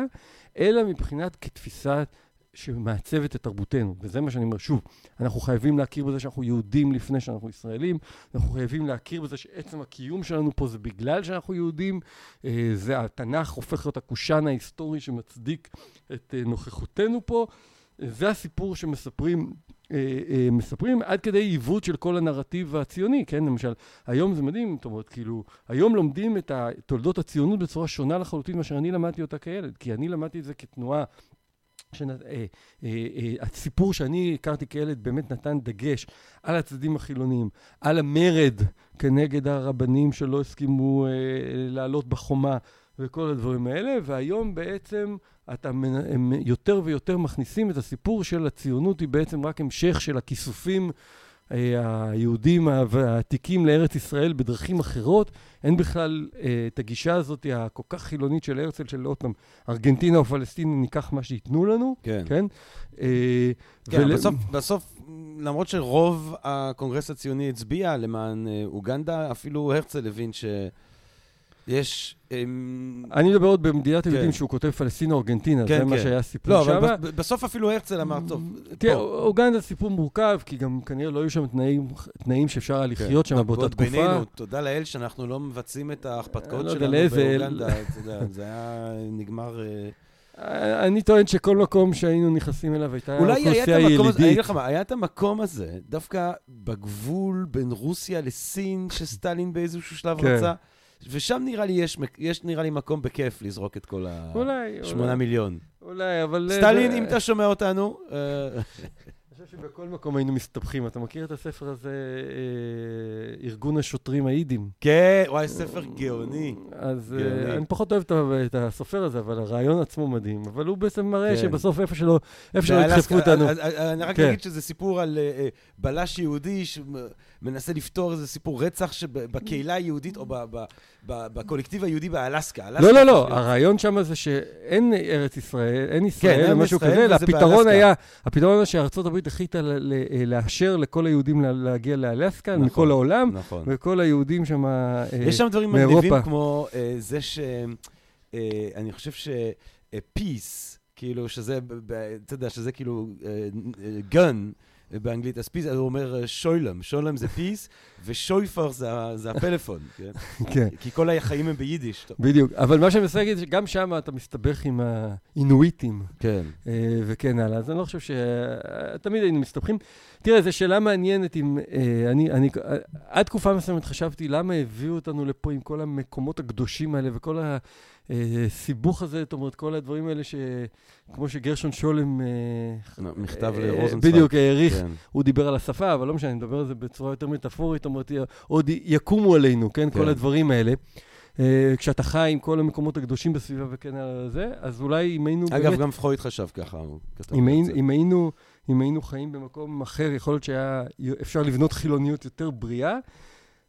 אלא מבחינת כתפיסת שמעצבת את תרבותנו, וזה מה שאני אומר. שוב, אנחנו חייבים להכיר בזה שאנחנו יהודים לפני שאנחנו ישראלים, אנחנו חייבים להכיר בזה שעצם הקיום שלנו פה זה בגלל שאנחנו יהודים, אה, זה התנ"ך הופך להיות הקושאן ההיסטורי שמצדיק את אה, נוכחותנו פה, זה הסיפור שמספרים אה, מספרים עד כדי עיוות של כל הנרטיב הציוני, כן? למשל, היום זה מדהים, זאת אומרת, כאילו, היום לומדים את תולדות הציונות בצורה שונה לחלוטין מאשר אני למדתי אותה כילד, כי אני למדתי את זה כתנועה שנ... אה, אה, אה, שאני הכרתי כילד באמת נתן דגש על הצדדים החילוניים, על המרד כנגד הרבנים שלא הסכימו אה, לעלות בחומה וכל הדברים האלה, והיום בעצם אתה, הם יותר ויותר מכניסים את הסיפור של הציונות היא בעצם רק המשך של הכיסופים אה, היהודים העתיקים לארץ ישראל בדרכים אחרות. אין בכלל אה, את הגישה הזאת הכל כך חילונית של הרצל, של עוד פעם, ארגנטינה או פלסטין, ניקח מה שייתנו לנו. כן. כן? אה, כן, ול... בסוף, בסוף, למרות שרוב הקונגרס הציוני הצביע למען אוגנדה, אפילו הרצל הבין ש... יש... אמ, אני מדבר עוד במדינת כן. היהודים שהוא כותב פלסטינה ארגנטינה, כן, זה מה כן. שהיה הסיפור שם. לא, אבל בסוף אפילו הרצל אמר, טוב, תראה, אוגנדה סיפור מורכב, כי גם כנראה לא היו שם תנאים שאפשר היה לחיות שם באותה תקופה. בינינו, תודה לאל שאנחנו לא מבצעים את ההכפתקאות לא שלנו באוגנדה, זה היה נגמר... אה, אני טוען שכל מקום שהיינו נכנסים אליו הייתה אוכלוסייה ילידית. אולי היה את המקום היה את המקום הזה, דווקא בגבול בין רוסיה לסין, שסטלין באיזשהו שלב רצה. ושם נראה לי יש, יש נראה לי מקום בכיף לזרוק את כל ה-8 מיליון. אולי, אבל... סטלין, אם אתה שומע אותנו... אה, אני חושב שבכל מקום היינו מסתבכים. אתה מכיר את הספר הזה, אה, ארגון השוטרים האידים? כן, וואי, ספר גאוני. אז אה, אני פחות אוהב את הסופר הזה, אבל הרעיון עצמו מדהים. אבל הוא בעצם מראה כן. שבסוף איפה שלא ידחפו אותנו. אני רק כן. אגיד שזה סיפור על בלש יהודי מנסה לפתור איזה סיפור רצח בקהילה היהודית או בקולקטיב היהודי באלסקה. לא, לא, לא, הרעיון שם זה שאין ארץ ישראל, אין ישראל, או משהו כזה, הפתרון היה, הפתרון היה שארצות הברית החליטה לאשר לכל היהודים להגיע לאלסקה, מכל נכון, העולם, נכון. וכל היהודים שם מאירופה. יש שם דברים מגניבים כמו אה, זה ש... אה, אני חושב ש... peace, כאילו, שזה, אתה יודע, שזה כאילו גן. Uh, באנגלית, אז peace, הוא אומר אה, שלום, שלום זה peace, ושופר זה, זה הפלאפון, כן? כן. כי כל החיים הם ביידיש. בדיוק, אבל מה שאני מנסה להגיד, שגם שם אתה מסתבך עם האינואיטים. כן. אה, וכן הלאה, אז אני לא חושב ש... תמיד היינו מסתבכים. תראה, זו שאלה מעניינת אם... אה, אני, אני, עד תקופה מסוימת חשבתי, למה הביאו אותנו לפה עם כל המקומות הקדושים האלה וכל ה... הסיבוך הזה, זאת אומרת, כל הדברים האלה שכמו שגרשון שולם... מכתב לרוזנצוויג. בדיוק, העריך, כן. הוא דיבר על השפה, אבל לא משנה, אני מדבר על זה בצורה יותר מטאפורית, זאת עוד יקומו עלינו, כן? כן. כל הדברים האלה. כשאתה חי עם כל המקומות הקדושים בסביבה וכן על זה, אז אולי אם היינו אגב, באמת... גם פרויד חשב ככה, הוא כתב אם, היינו, אם, היינו, אם היינו חיים במקום אחר, יכול להיות שהיה אפשר לבנות חילוניות יותר בריאה.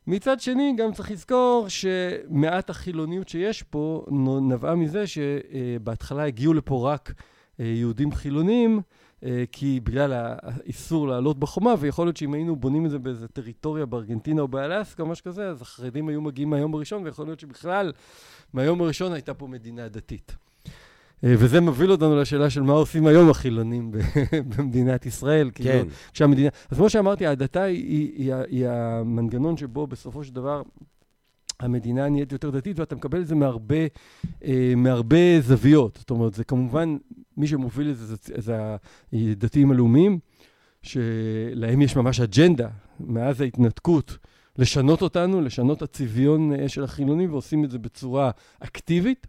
מצד שני, גם צריך לזכור שמעט החילוניות שיש פה נבעה מזה שבהתחלה הגיעו לפה רק אה, יהודים חילונים, אה, כי בגלל האיסור לעלות בחומה, ויכול להיות שאם היינו בונים את זה באיזה טריטוריה בארגנטינה או באלסקה משהו כזה, אז החרדים היו מגיעים מהיום הראשון, ויכול להיות שבכלל מהיום הראשון הייתה פה מדינה דתית. אה, וזה מוביל אותנו לשאלה של מה עושים היום החילונים במדינת ישראל. כאילו, כן. כאילו, כשהמדינה... אז כמו שאמרתי, ההדתה היא, היא, היא, היא המנגנון שבו בסופו של דבר המדינה נהיית יותר דתית, ואתה מקבל את זה מהרבה, אה, מהרבה זוויות. זאת אומרת, זה כמובן, מי שמוביל את זה זה, זה הדתיים הלאומיים, שלהם יש ממש אג'נדה מאז ההתנתקות. לשנות אותנו, לשנות את הצביון אה, של החילונים, ועושים את זה בצורה אקטיבית.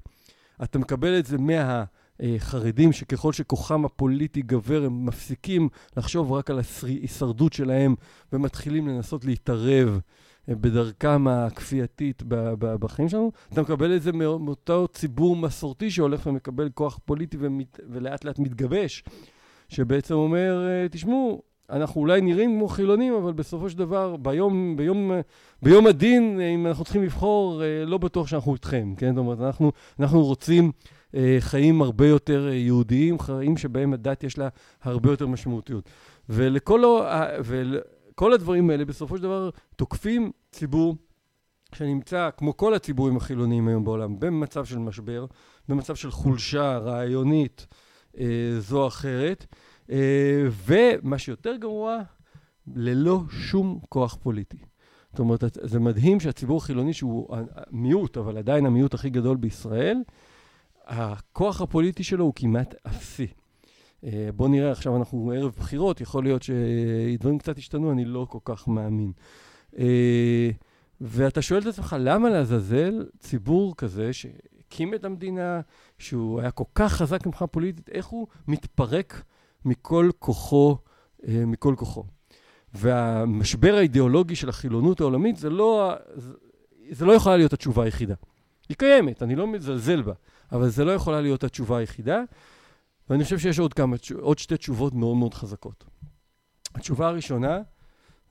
אתה מקבל את זה מהחרדים, שככל שכוחם הפוליטי גבר, הם מפסיקים לחשוב רק על ההישרדות שלהם, ומתחילים לנסות להתערב אה, בדרכם הכפייתית בחיים שלנו. אתה מקבל את זה מאותו ציבור מסורתי שהולך ומקבל כוח פוליטי ומת, ולאט לאט מתגבש, שבעצם אומר, אה, תשמעו, אנחנו אולי נראים כמו חילונים, אבל בסופו של דבר, ביום, ביום, ביום הדין, אם אנחנו צריכים לבחור, לא בטוח שאנחנו איתכם, כן? זאת אומרת, אנחנו, אנחנו רוצים חיים הרבה יותר יהודיים, חיים שבהם הדת יש לה הרבה יותר משמעותיות. ולכל, ולכל הדברים האלה, בסופו של דבר, תוקפים ציבור שנמצא, כמו כל הציבורים החילוניים היום בעולם, במצב של משבר, במצב של חולשה רעיונית אה, זו או אחרת, אה, ומה שיותר גרוע, ללא שום כוח פוליטי. זאת אומרת, זה מדהים שהציבור החילוני, שהוא מיעוט, אבל עדיין המיעוט הכי גדול בישראל, הכוח הפוליטי שלו הוא כמעט אפסי. אה, בואו נראה, עכשיו אנחנו ערב בחירות, יכול להיות שדברים קצת השתנו, אני לא כל כך מאמין. אה, ואתה שואל את עצמך, למה לעזאזל ציבור כזה שהקים את המדינה, שהוא היה כל כך חזק מבחינה פוליטית, איך הוא מתפרק מכל כוחו, אה, מכל כוחו? והמשבר האידיאולוגי של החילונות העולמית, זה לא, זה לא יכולה להיות התשובה היחידה. היא קיימת, אני לא מזלזל בה, אבל זה לא יכולה להיות התשובה היחידה, ואני חושב שיש עוד כמה, עוד שתי תשובות מאוד מאוד חזקות. התשובה הראשונה,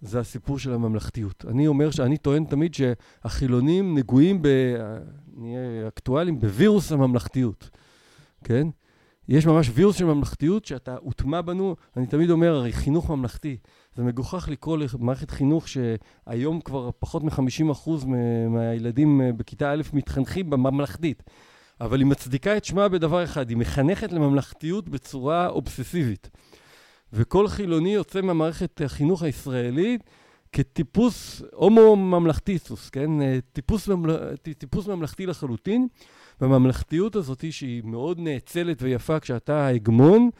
זה הסיפור של הממלכתיות. אני אומר שאני טוען תמיד שהחילונים נגועים, ב... נהיה אקטואליים, בווירוס הממלכתיות, כן? יש ממש וירוס של ממלכתיות שאתה הוטמע בנו. אני תמיד אומר, הרי חינוך ממלכתי, זה מגוחך לקרוא למערכת חינוך שהיום כבר פחות מ-50% מהילדים בכיתה א' מתחנכים בממלכתית. אבל היא מצדיקה את שמה בדבר אחד, היא מחנכת לממלכתיות בצורה אובססיבית. וכל חילוני יוצא מהמערכת החינוך הישראלית כטיפוס הומו ממלכטיסוס, כן? אה, טיפוס, ממל... טיפוס ממלכתי לחלוטין, והממלכתיות הזאת, שהיא מאוד נאצלת ויפה כשאתה ההגמון,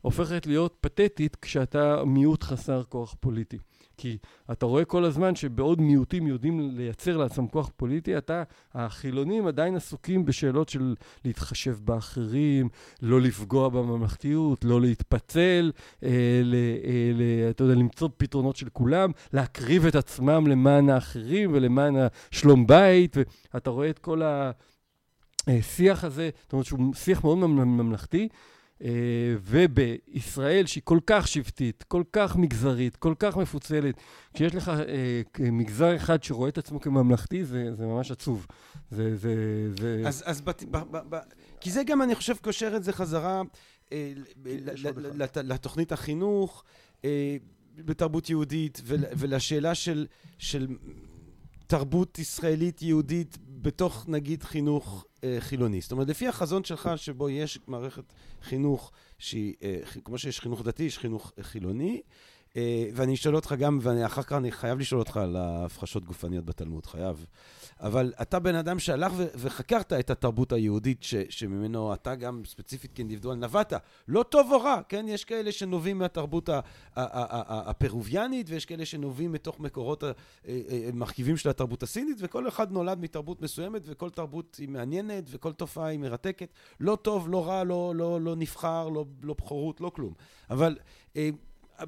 הופכת להיות פתטית כשאתה מיעוט חסר כוח פוליטי. כי אתה רואה כל הזמן שבעוד מיעוטים יודעים לייצר לעצמם כוח פוליטי, אתה, החילונים עדיין עסוקים בשאלות של להתחשב באחרים, לא לפגוע בממלכתיות, לא להתפצל, אה, ל, אה, ל, אתה יודע, למצוא פתרונות של כולם, להקריב את עצמם למען האחרים ולמען השלום בית, ואתה רואה את כל השיח הזה, זאת אומרת שהוא שיח מאוד ממלכתי. אה, ובישראל שהיא כל כך שבטית, כל כך מגזרית, כל כך מפוצלת, כשיש לך אה, מגזר אחד שרואה את עצמו כממלכתי, זה, זה ממש עצוב. זה, זה, זה... אז, אז בת, ב, ב, ב, כי זה גם, אני חושב, קושר את זה חזרה אה, לת, לתוכנית החינוך אה, בתרבות יהודית ול, ולשאלה של, של תרבות ישראלית יהודית בתוך נגיד חינוך אה, חילוני. זאת אומרת, לפי החזון שלך שבו יש מערכת חינוך שהיא, אה, כמו שיש חינוך דתי, יש חינוך חילוני, אה, ואני אשאל אותך גם, ואחר כך אני חייב לשאול אותך על ההפחשות גופניות בתלמוד, חייב. אבל אתה בן אדם שהלך וחקרת את התרבות היהודית ש- שממנו אתה גם ספציפית כאינדיבידואל נבעת. לא טוב או רע, כן? יש כאלה שנובעים מהתרבות הפרוביאנית, ויש כאלה שנובעים מתוך מקורות המרכיבים של התרבות הסינית, וכל אחד נולד מתרבות מסוימת, וכל תרבות היא מעניינת, וכל תופעה היא מרתקת. לא טוב, לא רע, לא, לא, לא נבחר, לא, לא בכורות, לא כלום. אבל...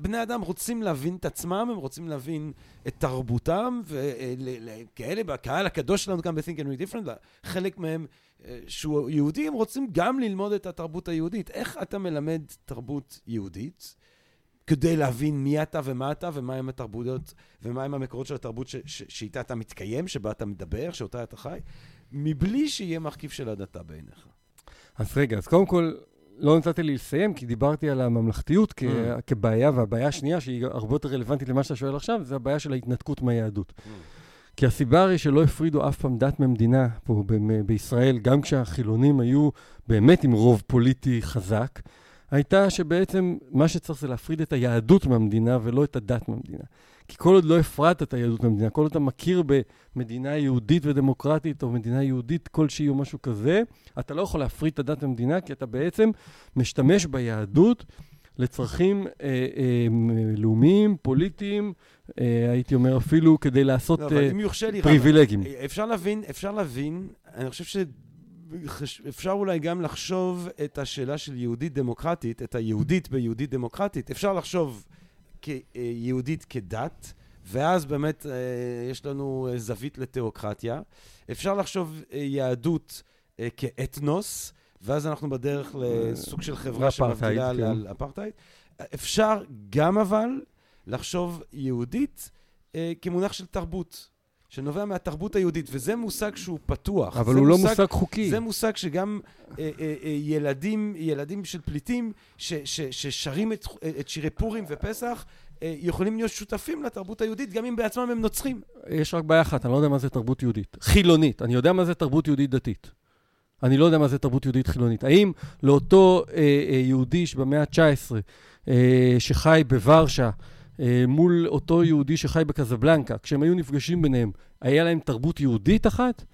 בני אדם רוצים להבין את עצמם, הם רוצים להבין את תרבותם, וכאלה, בקהל הקדוש שלנו כאן ב-Think and Read Different, חלק מהם אה, שהוא יהודי, הם רוצים גם ללמוד את התרבות היהודית. איך אתה מלמד תרבות יהודית? כדי להבין מי אתה ומה אתה ומהם התרבויות ומהם המקורות של התרבות שאיתה אתה מתקיים, שבה אתה מדבר, שאותה אתה חי, מבלי שיהיה מרכיב של הדתה בעיניך. אז רגע, אז קודם כל, לא נתת לי לסיים, כי דיברתי על הממלכתיות כ- mm. כבעיה, והבעיה השנייה, שהיא הרבה יותר רלוונטית למה שאתה שואל עכשיו, זה הבעיה של ההתנתקות מהיהדות. Mm. כי הסיבה הרי שלא הפרידו אף פעם דת ממדינה פה ב- בישראל, גם כשהחילונים היו באמת עם רוב פוליטי חזק, הייתה שבעצם מה שצריך זה להפריד את היהדות מהמדינה ולא את הדת מהמדינה. כי כל עוד לא הפרדת את היהדות מהמדינה, כל עוד אתה מכיר במדינה יהודית ודמוקרטית, או מדינה יהודית כלשהי או משהו כזה, אתה לא יכול להפריד את הדת מהמדינה, כי אתה בעצם משתמש ביהדות לצרכים אה, אה, לאומיים, פוליטיים, אה, הייתי אומר אפילו כדי לעשות לא, אה, פריבילגים. אפשר להבין, אפשר להבין, אני חושב ש... אפשר אולי גם לחשוב את השאלה של יהודית דמוקרטית, את היהודית ביהודית דמוקרטית, אפשר לחשוב כיהודית כדת, ואז באמת אה, יש לנו אה, זווית לתיאוקרטיה. אפשר לחשוב אה, יהדות כאתנוס, ואז אנחנו בדרך לסוג של חברה שמבדילה כן. על אפרטהייד. אפשר גם אבל לחשוב יהודית כמונח של תרבות, שנובע מהתרבות היהודית, וזה מושג שהוא פתוח. אבל הוא לא מושג חוקי. זה מושג שגם אה, אה, אה, ילדים, ילדים של פליטים ש, ש, ששרים את, את שירי פורים ופסח, אה, יכולים להיות שותפים לתרבות היהודית, גם אם בעצמם הם נוצרים. יש רק בעיה אחת, אני לא יודע מה זה תרבות יהודית. חילונית. אני יודע מה זה תרבות יהודית דתית. אני לא יודע מה זה תרבות יהודית חילונית. האם לאותו אה, אה, יהודי שבמאה ה-19, אה, שחי בוורשה, מול אותו יהודי שחי בקזבלנקה, כשהם היו נפגשים ביניהם, היה להם תרבות יהודית אחת?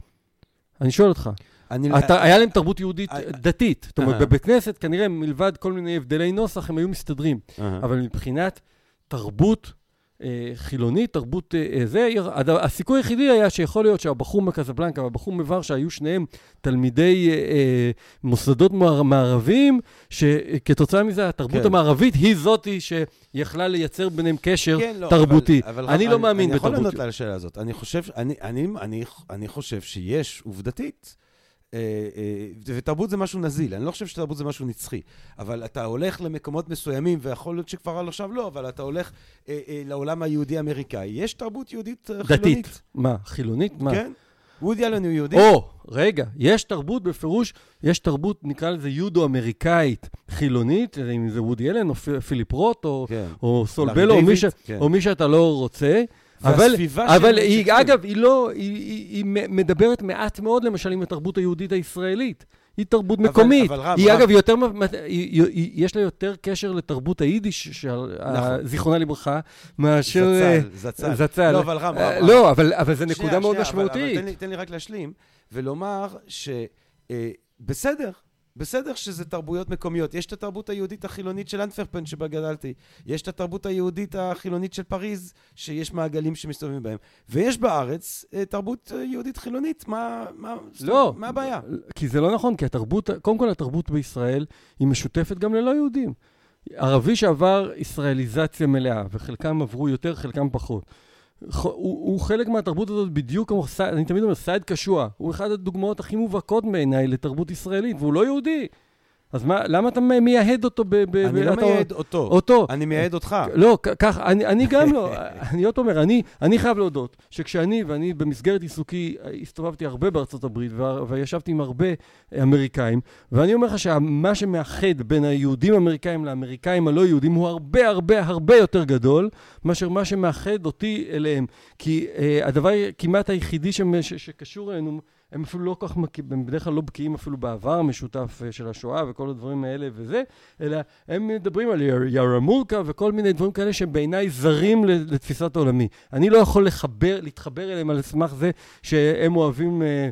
אני שואל אותך. אני... אתה, היה להם תרבות יהודית אה, דתית. זאת אומרת. בבית כנסת, כנראה, מלבד כל מיני הבדלי נוסח, הם היו מסתדרים. אבל מבחינת תרבות אה, חילונית, תרבות אה, אה, זה, הסיכוי היחידי היה שיכול להיות שהבחור מקזבלנקה והבחור מוורשה היו שניהם תלמידי אה, אה, מוסדות מער- מערביים, שכתוצאה מזה התרבות כן. המערבית היא זאתי שיכלה לייצר ביניהם קשר כן, לא, תרבותי. אבל, אבל אני לא מאמין אני יכול בתרבות. לענות על השאלה הזאת. אני חושב, אני, אני, אני, אני חושב שיש עובדתית, אה, אה, ותרבות זה משהו נזיל, אני לא חושב שתרבות זה משהו נצחי, אבל אתה הולך למקומות מסוימים, ויכול להיות שכבר על עכשיו לא, אבל אתה הולך אה, אה, לעולם היהודי-אמריקאי. יש תרבות יהודית אה, חילונית. דתית. מה, חילונית? מה? כן. וודי אלן הוא יהודי. או, רגע, יש תרבות בפירוש, יש תרבות, נקרא לזה יודו-אמריקאית חילונית, אם זה וודי אלן או פיליפ רוט או, כן. או סול לארי בלו, או מי, דיוויד, ש, כן. או מי שאתה לא רוצה. אבל, והסביבה אבל של- היא, של- אגב, היא לא, היא, היא, היא מדברת מעט מאוד, למשל, עם התרבות היהודית הישראלית. היא תרבות אבל- מקומית. אבל רב, היא, רב. אגב, יותר, היא, היא, יש לה יותר קשר לתרבות היידיש, של, נכון. זיכרונה לברכה, מאשר... אה, זצ"ל, זצ"ל. זצ"ל. לא, אבל רם, אה, רם, לא, אבל, אבל זו שנייה, נקודה מאוד שנייה, אבל- אבל משמעותית. תן לי- תן לי רק להשלים, ולומר שבסדר, בסדר שזה תרבויות מקומיות. יש את התרבות היהודית החילונית של אנטוורפן שבה גדלתי. יש את התרבות היהודית החילונית של פריז, שיש מעגלים שמסתובבים בהם. ויש בארץ אה, תרבות אה, יהודית חילונית. מה, מה, לא. מה הבעיה? כי זה לא נכון, כי התרבות, קודם כל התרבות בישראל היא משותפת גם ללא יהודים. ערבי שעבר ישראליזציה מלאה, וחלקם עברו יותר, חלקם פחות. הוא, הוא חלק מהתרבות הזאת בדיוק כמו, אני תמיד אומר, סייד קשוע. הוא אחת הדוגמאות הכי מובהקות בעיניי לתרבות ישראלית, והוא לא יהודי. אז מה, למה אתה מייהד אותו ב... ב אני ב- לא אתה- מייעד אותו, אותו. אני מייעד אותך. לא, כ- כך, אני, אני גם לא, אני עוד אומר, אני, אני חייב להודות שכשאני, ואני במסגרת עיסוקי הסתובבתי הרבה בארצות הברית, וישבתי עם הרבה אמריקאים, ואני אומר לך שמה שמאחד בין היהודים האמריקאים לאמריקאים הלא יהודים הוא הרבה הרבה הרבה יותר גדול מאשר מה שמאחד אותי אליהם. כי אה, הדבר כמעט היחידי שמ- ש- שקשור אלינו, הם אפילו לא כל כך, הם בדרך כלל לא בקיאים אפילו בעבר המשותף אה, של השואה וכל הדברים האלה וזה, אלא הם מדברים על יר- ירמולקה וכל מיני דברים כאלה שהם בעיניי זרים לתפיסת עולמי. אני לא יכול לחבר, להתחבר אליהם על סמך זה שהם אוהבים... אה,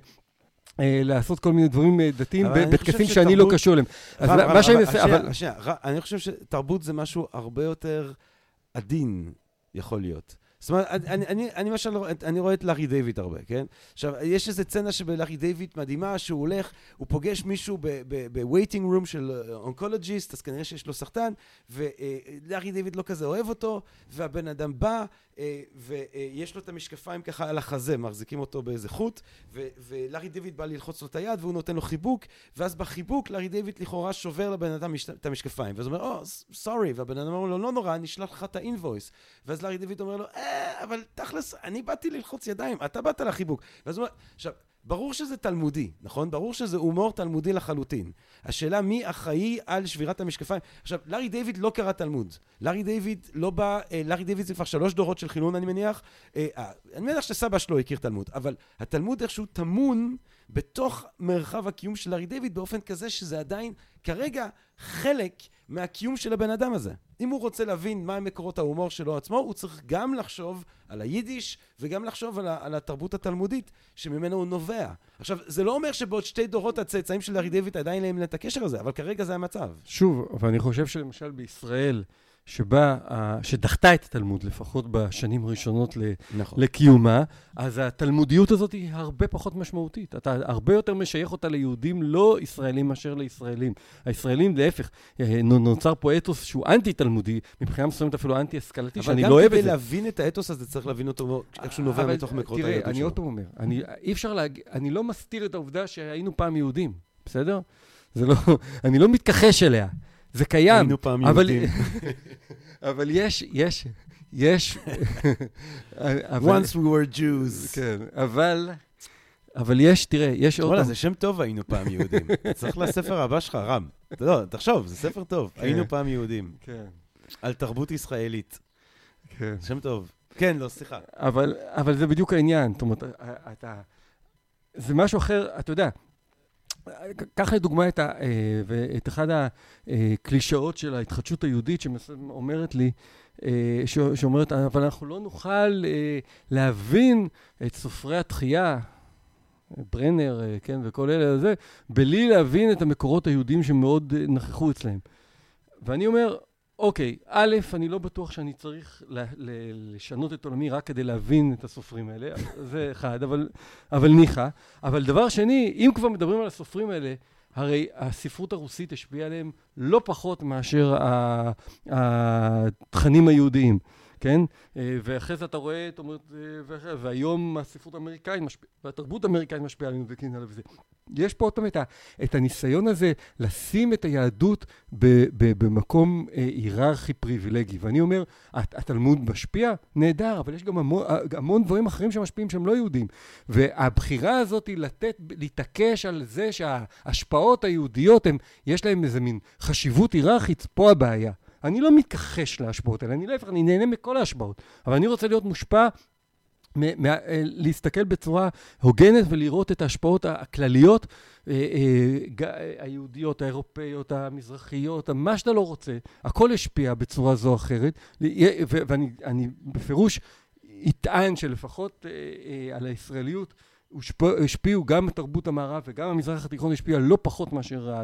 אה, לעשות כל מיני דברים דתיים בטקסים שאני לא קשור אליהם. אז מה שאני מנסה... אבל... שנייה, אני חושב שתרבות זה משהו הרבה יותר עדין, יכול להיות. זאת אומרת, אני, אני, אני, למשל, רואה- אני רואה את לארי דיוויד הרבה, כן? עכשיו, יש איזו סצנה שבלארי דיוויד מדהימה, שהוא הולך, הוא פוגש מישהו ב-waiting room של אונקולוגיסט, אז כנראה שיש לו סרטן, ולארי דיוויד לא כזה אוהב אותו, והבן אדם בא, אה, ויש לו את המשקפיים ככה על החזה, מחזיקים אותו באיזה חוט, ולארי דיוויד בא ללחוץ לו את היד, והוא נותן לו חיבוק, ואז בחיבוק לארי דיוויד לכאורה שובר לבן אדם את המשקפיים, ואז הוא אומר, או, סורי, והבן אדם אומר לו, לא נורא, אני אשלח לך את האינבויס. ואז לארי דיוויד אומר לו, אה, אבל תכלס, אני באתי ללחוץ ידיים, אתה באת לחיבוק. ואז הוא אומר, עכשיו, ברור שזה תלמודי, נכון? ברור שזה הומור תלמודי לחלוטין. השאלה מי אחראי על שבירת המשקפיים. עכשיו, לארי דיוויד לא קרא תלמוד. לארי דיוויד לא בא, אה, לארי דיוויד זה כבר שלוש דורות של חילון, אני מניח. אה, אה, אני מניח שסבא שלו הכיר תלמוד, אבל התלמוד איכשהו טמון בתוך מרחב הקיום של לארי דיוויד באופן כזה שזה עדיין כרגע חלק מהקיום של הבן אדם הזה. אם הוא רוצה להבין מה מקורות ההומור שלו עצמו, הוא צריך גם לחשוב על היידיש וגם לחשוב על, על התרבות התלמודית שממנו הוא נובע. עכשיו, זה לא אומר שבעוד שתי דורות הצאצאים של לארי דיוויד עדיין להם את הקשר הזה, אבל כרגע זה המצב. שוב, אבל אני חושב שלמשל בישראל, שבה, שדחתה את התלמוד, לפחות בשנים הראשונות נכון. לקיומה, אז התלמודיות הזאת היא הרבה פחות משמעותית. אתה הרבה יותר משייך אותה ליהודים לא ישראלים מאשר לישראלים. הישראלים, להפך, אה, נו- נוצר פה אתוס שהוא אנטי-תלמודי, מבחינה מסוימת אפילו אנטי-השכלתי, שאני לא אוהב אבל את גם זה. כדי להבין את האתוס הזה צריך להבין אותו איך שהוא נובע אבל מתוך מקורות תראה, היהדות אני שלו. עוד פעם אומר, אני, אי אפשר להגיד, אני לא מסתיר את העובדה שהיינו פעם יהודים, בסדר? זה לא, אני לא מתכחש אליה, זה קיים. היינו פעם אבל, יהודים. אבל יש, יש, יש... אבל, Once we were Jews. כן, אבל... אבל יש, תראה, יש עוד... וואלה, זה שם טוב, היינו פעם יהודים. צריך לספר הבא שלך, רם. לא, תחשוב, זה ספר טוב. כן. היינו פעם יהודים. כן. על תרבות ישראלית. כן. שם טוב. כן, לא, סליחה. אבל, אבל זה בדיוק העניין. זאת אומרת, אתה... זה משהו אחר, אתה יודע, קח לדוגמה את, ה, אה, את אחד הקלישאות של ההתחדשות היהודית שאומרת לי, אה, שאומרת, אבל אנחנו לא נוכל אה, להבין את סופרי התחייה, ברנר, כן, וכל אלה, זה, בלי להבין את המקורות היהודיים שמאוד נכחו אצלהם. ואני אומר, אוקיי, א', אני לא בטוח שאני צריך לשנות את עולמי רק כדי להבין את הסופרים האלה, זה אחד, אבל, אבל ניחא. אבל דבר שני, אם כבר מדברים על הסופרים האלה, הרי הספרות הרוסית השפיעה עליהם לא פחות מאשר התכנים היהודיים. כן? אה, ואחרי זה אתה רואה, זאת אומרת, אה, והיום הספרות האמריקאית משפיעה, והתרבות האמריקאית משפיעה עלינו וכן הלאה וזה. יש פה עוד פעם את, הניסיון הזה לשים את היהדות במקום אה, היררכי פריבילגי. ואני אומר, התלמוד משפיע? נהדר, אבל יש גם המון, המון דברים אחרים שמשפיעים שהם לא יהודים. והבחירה הזאת היא לתת, להתעקש על זה שההשפעות היהודיות, הם, יש להם איזה מין חשיבות היררכית, פה הבעיה. אני לא מתכחש להשפעות האלה, אני להפך, אני נהנה מכל ההשפעות, אבל אני רוצה להיות מושפע אה, להסתכל בצורה הוגנת ולראות את ההשפעות הכלליות אה, אה, היהודיות, האירופאיות, המזרחיות, מה שאתה לא רוצה, הכל השפיע בצורה זו או אחרת, ואני בפירוש אטען שלפחות על הישראליות השפיעו גם תרבות המערב וגם המזרח התיכון השפיע לא פחות מאשר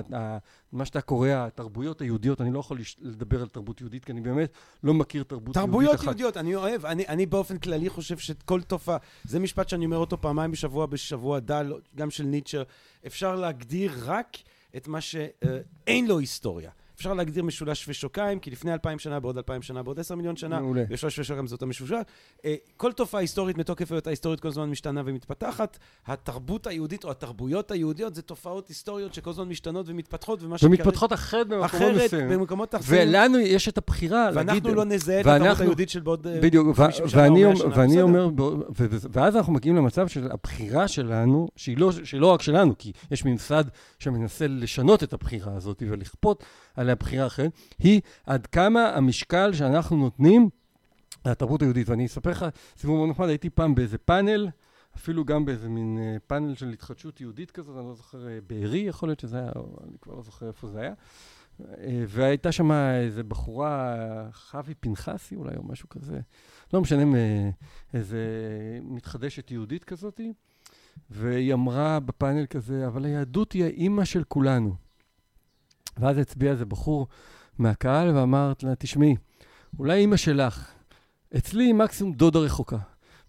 מה שאתה קורא התרבויות היהודיות. אני לא יכול לדבר על תרבות יהודית, כי אני באמת לא מכיר תרבות יהודית אחת. תרבויות יהודיות, אני אוהב. אני, אני באופן כללי חושב שכל תופעה, זה משפט שאני אומר אותו פעמיים בשבוע, בשבוע דל, גם של ניטשר, אפשר להגדיר רק את מה שאין לו היסטוריה. אפשר להגדיר משולש ושוקיים, כי לפני אלפיים שנה, בעוד אלפיים שנה, בעוד עשר מיליון שנה, מעולה. משולש ושוקיים זאת המשולש. אה, כל תופעה היסטורית מתוקף היותה היסטורית כל הזמן משתנה ומתפתחת. התרבות היהודית או התרבויות היהודיות זה תופעות היסטוריות שכל הזמן משתנות ומתפתחות, ומה שקרה... ומתפתחות אחרת במקומות מסוימים. במקומות אחרים. ולנו יש את הבחירה להגיד... ואנחנו לא נזהה את התרבות היהודית של בעוד אה, בדיוק, 50 שנה או 100 שנה, ואני אומר, ואז אנחנו מגיעים למצב של הבחירה שלנו, שהיא לא, שהיא לא רק שלנו, כי יש ממסד שמנסה לשנות את הבחירה הזאת ולכפות על הבחירה אחרת, היא עד כמה המשקל שאנחנו נותנים לתרבות היהודית. ואני אספר לך סיפור מאוד נחמד, הייתי פעם באיזה פאנל, אפילו גם באיזה מין uh, פאנל של התחדשות יהודית כזאת, אני לא זוכר, uh, בארי יכול להיות שזה היה, או, אני כבר לא זוכר איפה זה היה. Uh, והייתה שם איזה בחורה, חוי פנחסי אולי, או משהו כזה, לא משנה, איזה מתחדשת יהודית כזאתי, והיא אמרה בפאנל כזה, אבל היהדות היא האימא של כולנו. ואז הצביע איזה בחור מהקהל ואמרת לה, תשמעי, אולי אימא שלך, אצלי מקסימום דודה רחוקה.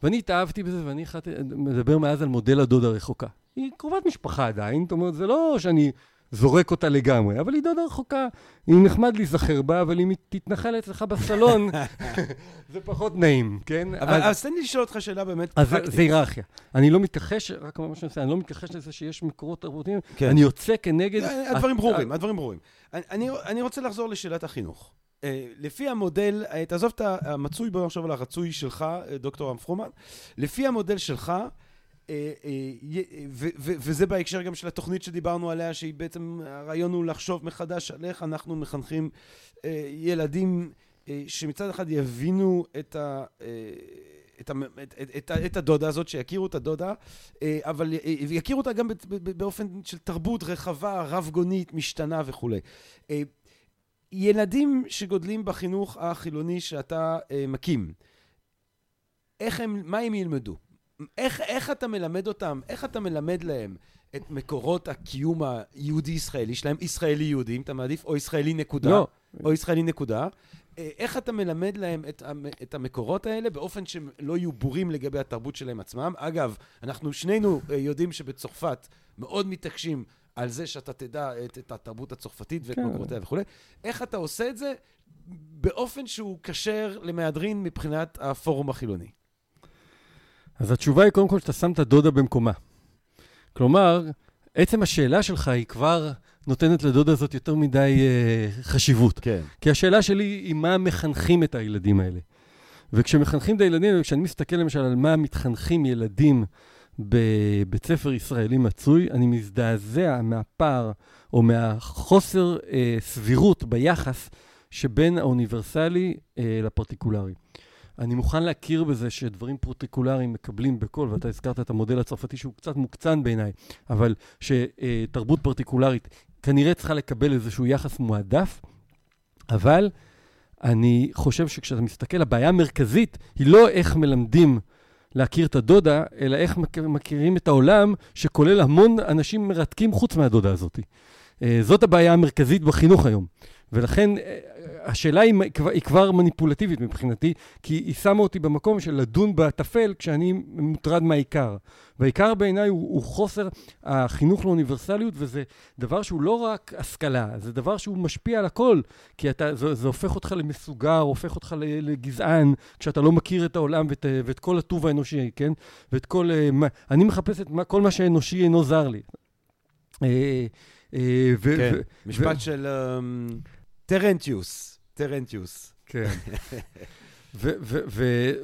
ואני התאהבתי בזה, ואני החלטתי, מדבר מאז על מודל הדודה רחוקה. היא קרובת משפחה עדיין, זאת אומרת, זה לא שאני זורק אותה לגמרי, אבל היא דודה רחוקה. היא נחמד להיזכר בה, אבל אם היא תתנחל אצלך בסלון, זה פחות נעים, כן? אבל אז תן לי לשאול אותך שאלה באמת. אז זה היררכיה. אני לא מתכחש, רק מה שאני עושה, אני לא מתכחש לזה שיש מקורות תרבותיים, כן. אני יוצא כנגד... אה, הדברים ברורים, הדברים ברורים. אני רוצה לחזור לשאלת החינוך. אה, לפי המודל, אה, תעזוב את המצוי, בוא נחשוב על הרצוי שלך, דוקטור אמפרומן. לפי המודל שלך, אה, אה, וזה בהקשר גם של התוכנית שדיברנו עליה, שהיא בעצם, הרעיון הוא לחשוב מחדש על איך אנחנו מחנכים אה, ילדים שמצד אחד יבינו את ה... את, את, את, את הדודה הזאת, שיכירו את הדודה, אבל יכירו אותה גם באופן של תרבות רחבה, רב גונית, משתנה וכולי. ילדים שגודלים בחינוך החילוני שאתה מקים, איך הם, מה הם ילמדו? איך, איך אתה מלמד אותם, איך אתה מלמד להם את מקורות הקיום היהודי-ישראלי שלהם, ישראלי-יהודי, אם אתה מעדיף, או ישראלי נקודה, לא. או ישראלי נקודה. אה, איך אתה מלמד להם את, את המקורות האלה באופן שהם לא יהיו בורים לגבי התרבות שלהם עצמם? אגב, אנחנו שנינו אה, יודעים שבצרפת מאוד מתעקשים על זה שאתה תדע את, את התרבות הצרפתית ואת כן. מקורותיה וכולי. איך אתה עושה את זה באופן שהוא כשר למהדרין מבחינת הפורום החילוני? אז התשובה היא קודם כל שאתה שם את הדודה במקומה. כלומר, עצם השאלה שלך היא כבר נותנת לדודה הזאת יותר מדי uh, חשיבות. כן. כי השאלה שלי היא מה מחנכים את הילדים האלה. וכשמחנכים את הילדים, וכשאני מסתכל למשל על מה מתחנכים ילדים בבית ספר ישראלי מצוי, אני מזדעזע מהפער או מהחוסר אה, סבירות ביחס שבין האוניברסלי אה, לפרטיקולרי. אני מוכן להכיר בזה שדברים פרוטיקולריים מקבלים בכל, ואתה הזכרת את המודל הצרפתי שהוא קצת מוקצן בעיניי, אבל שתרבות פרטיקולרית כנראה צריכה לקבל איזשהו יחס מועדף, אבל אני חושב שכשאתה מסתכל, הבעיה המרכזית היא לא איך מלמדים להכיר את הדודה, אלא איך מכירים את העולם, שכולל המון אנשים מרתקים חוץ מהדודה הזאת. אה, זאת הבעיה המרכזית בחינוך היום. ולכן אה, השאלה היא, היא כבר מניפולטיבית מבחינתי, כי היא שמה אותי במקום של לדון בטפל כשאני מוטרד מהעיקר. והעיקר בעיניי הוא, הוא חוסר החינוך לאוניברסליות, וזה דבר שהוא לא רק השכלה, זה דבר שהוא משפיע על הכל, כי אתה, זה, זה הופך אותך למסוגר, הופך אותך לגזען, כשאתה לא מכיר את העולם ואת, ואת כל הטוב האנושי, כן? ואת כל... אה, אני מחפש את כל מה שאנושי אינו זר לי. כן, משפט של אמ, טרנטיוס. טרנטיוס. כן.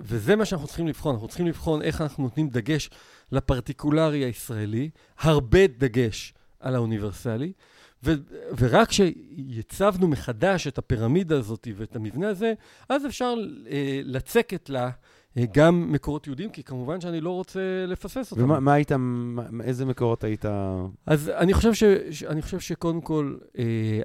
וזה מה שאנחנו צריכים לבחון. אנחנו צריכים לבחון איך אנחנו נותנים דגש לפרטיקולרי הישראלי, הרבה דגש על האוניברסלי, ו- ורק כשיצבנו מחדש את הפירמידה הזאת ואת המבנה הזה, אז אפשר אה, לצקת לה גם מקורות יהודיים, כי כמובן שאני לא רוצה לפספס אותם. ומה מה היית, איזה מקורות היית... אז אני חושב, ש, אני חושב שקודם כל, אה,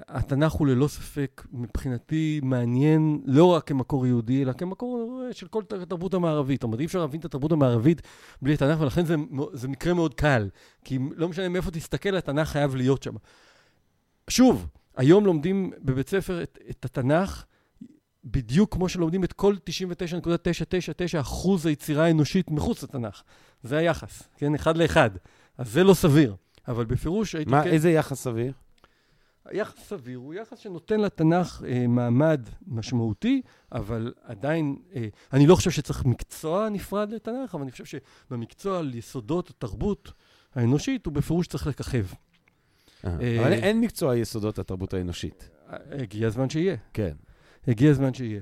התנ"ך הוא ללא ספק מבחינתי מעניין לא רק כמקור יהודי, אלא כמקור אה, של כל התרבות המערבית. זאת אומרת, אי אפשר להבין את התרבות המערבית בלי התנ"ך, ולכן זה, זה מקרה מאוד קל. כי לא משנה מאיפה תסתכל, התנ"ך חייב להיות שם. שוב, היום לומדים בבית ספר את, את התנ"ך. בדיוק כמו שלומדים את כל 99.999 אחוז היצירה האנושית מחוץ לתנ"ך. זה היחס, כן? אחד לאחד. אז זה לא סביר. אבל בפירוש הייתי... מה, כן... איזה יחס סביר? היחס סביר הוא יחס שנותן לתנ"ך אה, מעמד משמעותי, אבל עדיין, אה, אני לא חושב שצריך מקצוע נפרד לתנ"ך, אבל אני חושב שבמקצוע על יסודות התרבות האנושית, הוא בפירוש צריך לככב. אה, אבל אין מקצוע יסודות התרבות האנושית. אה, הגיע הזמן שיהיה. כן. הגיע הזמן שיהיה.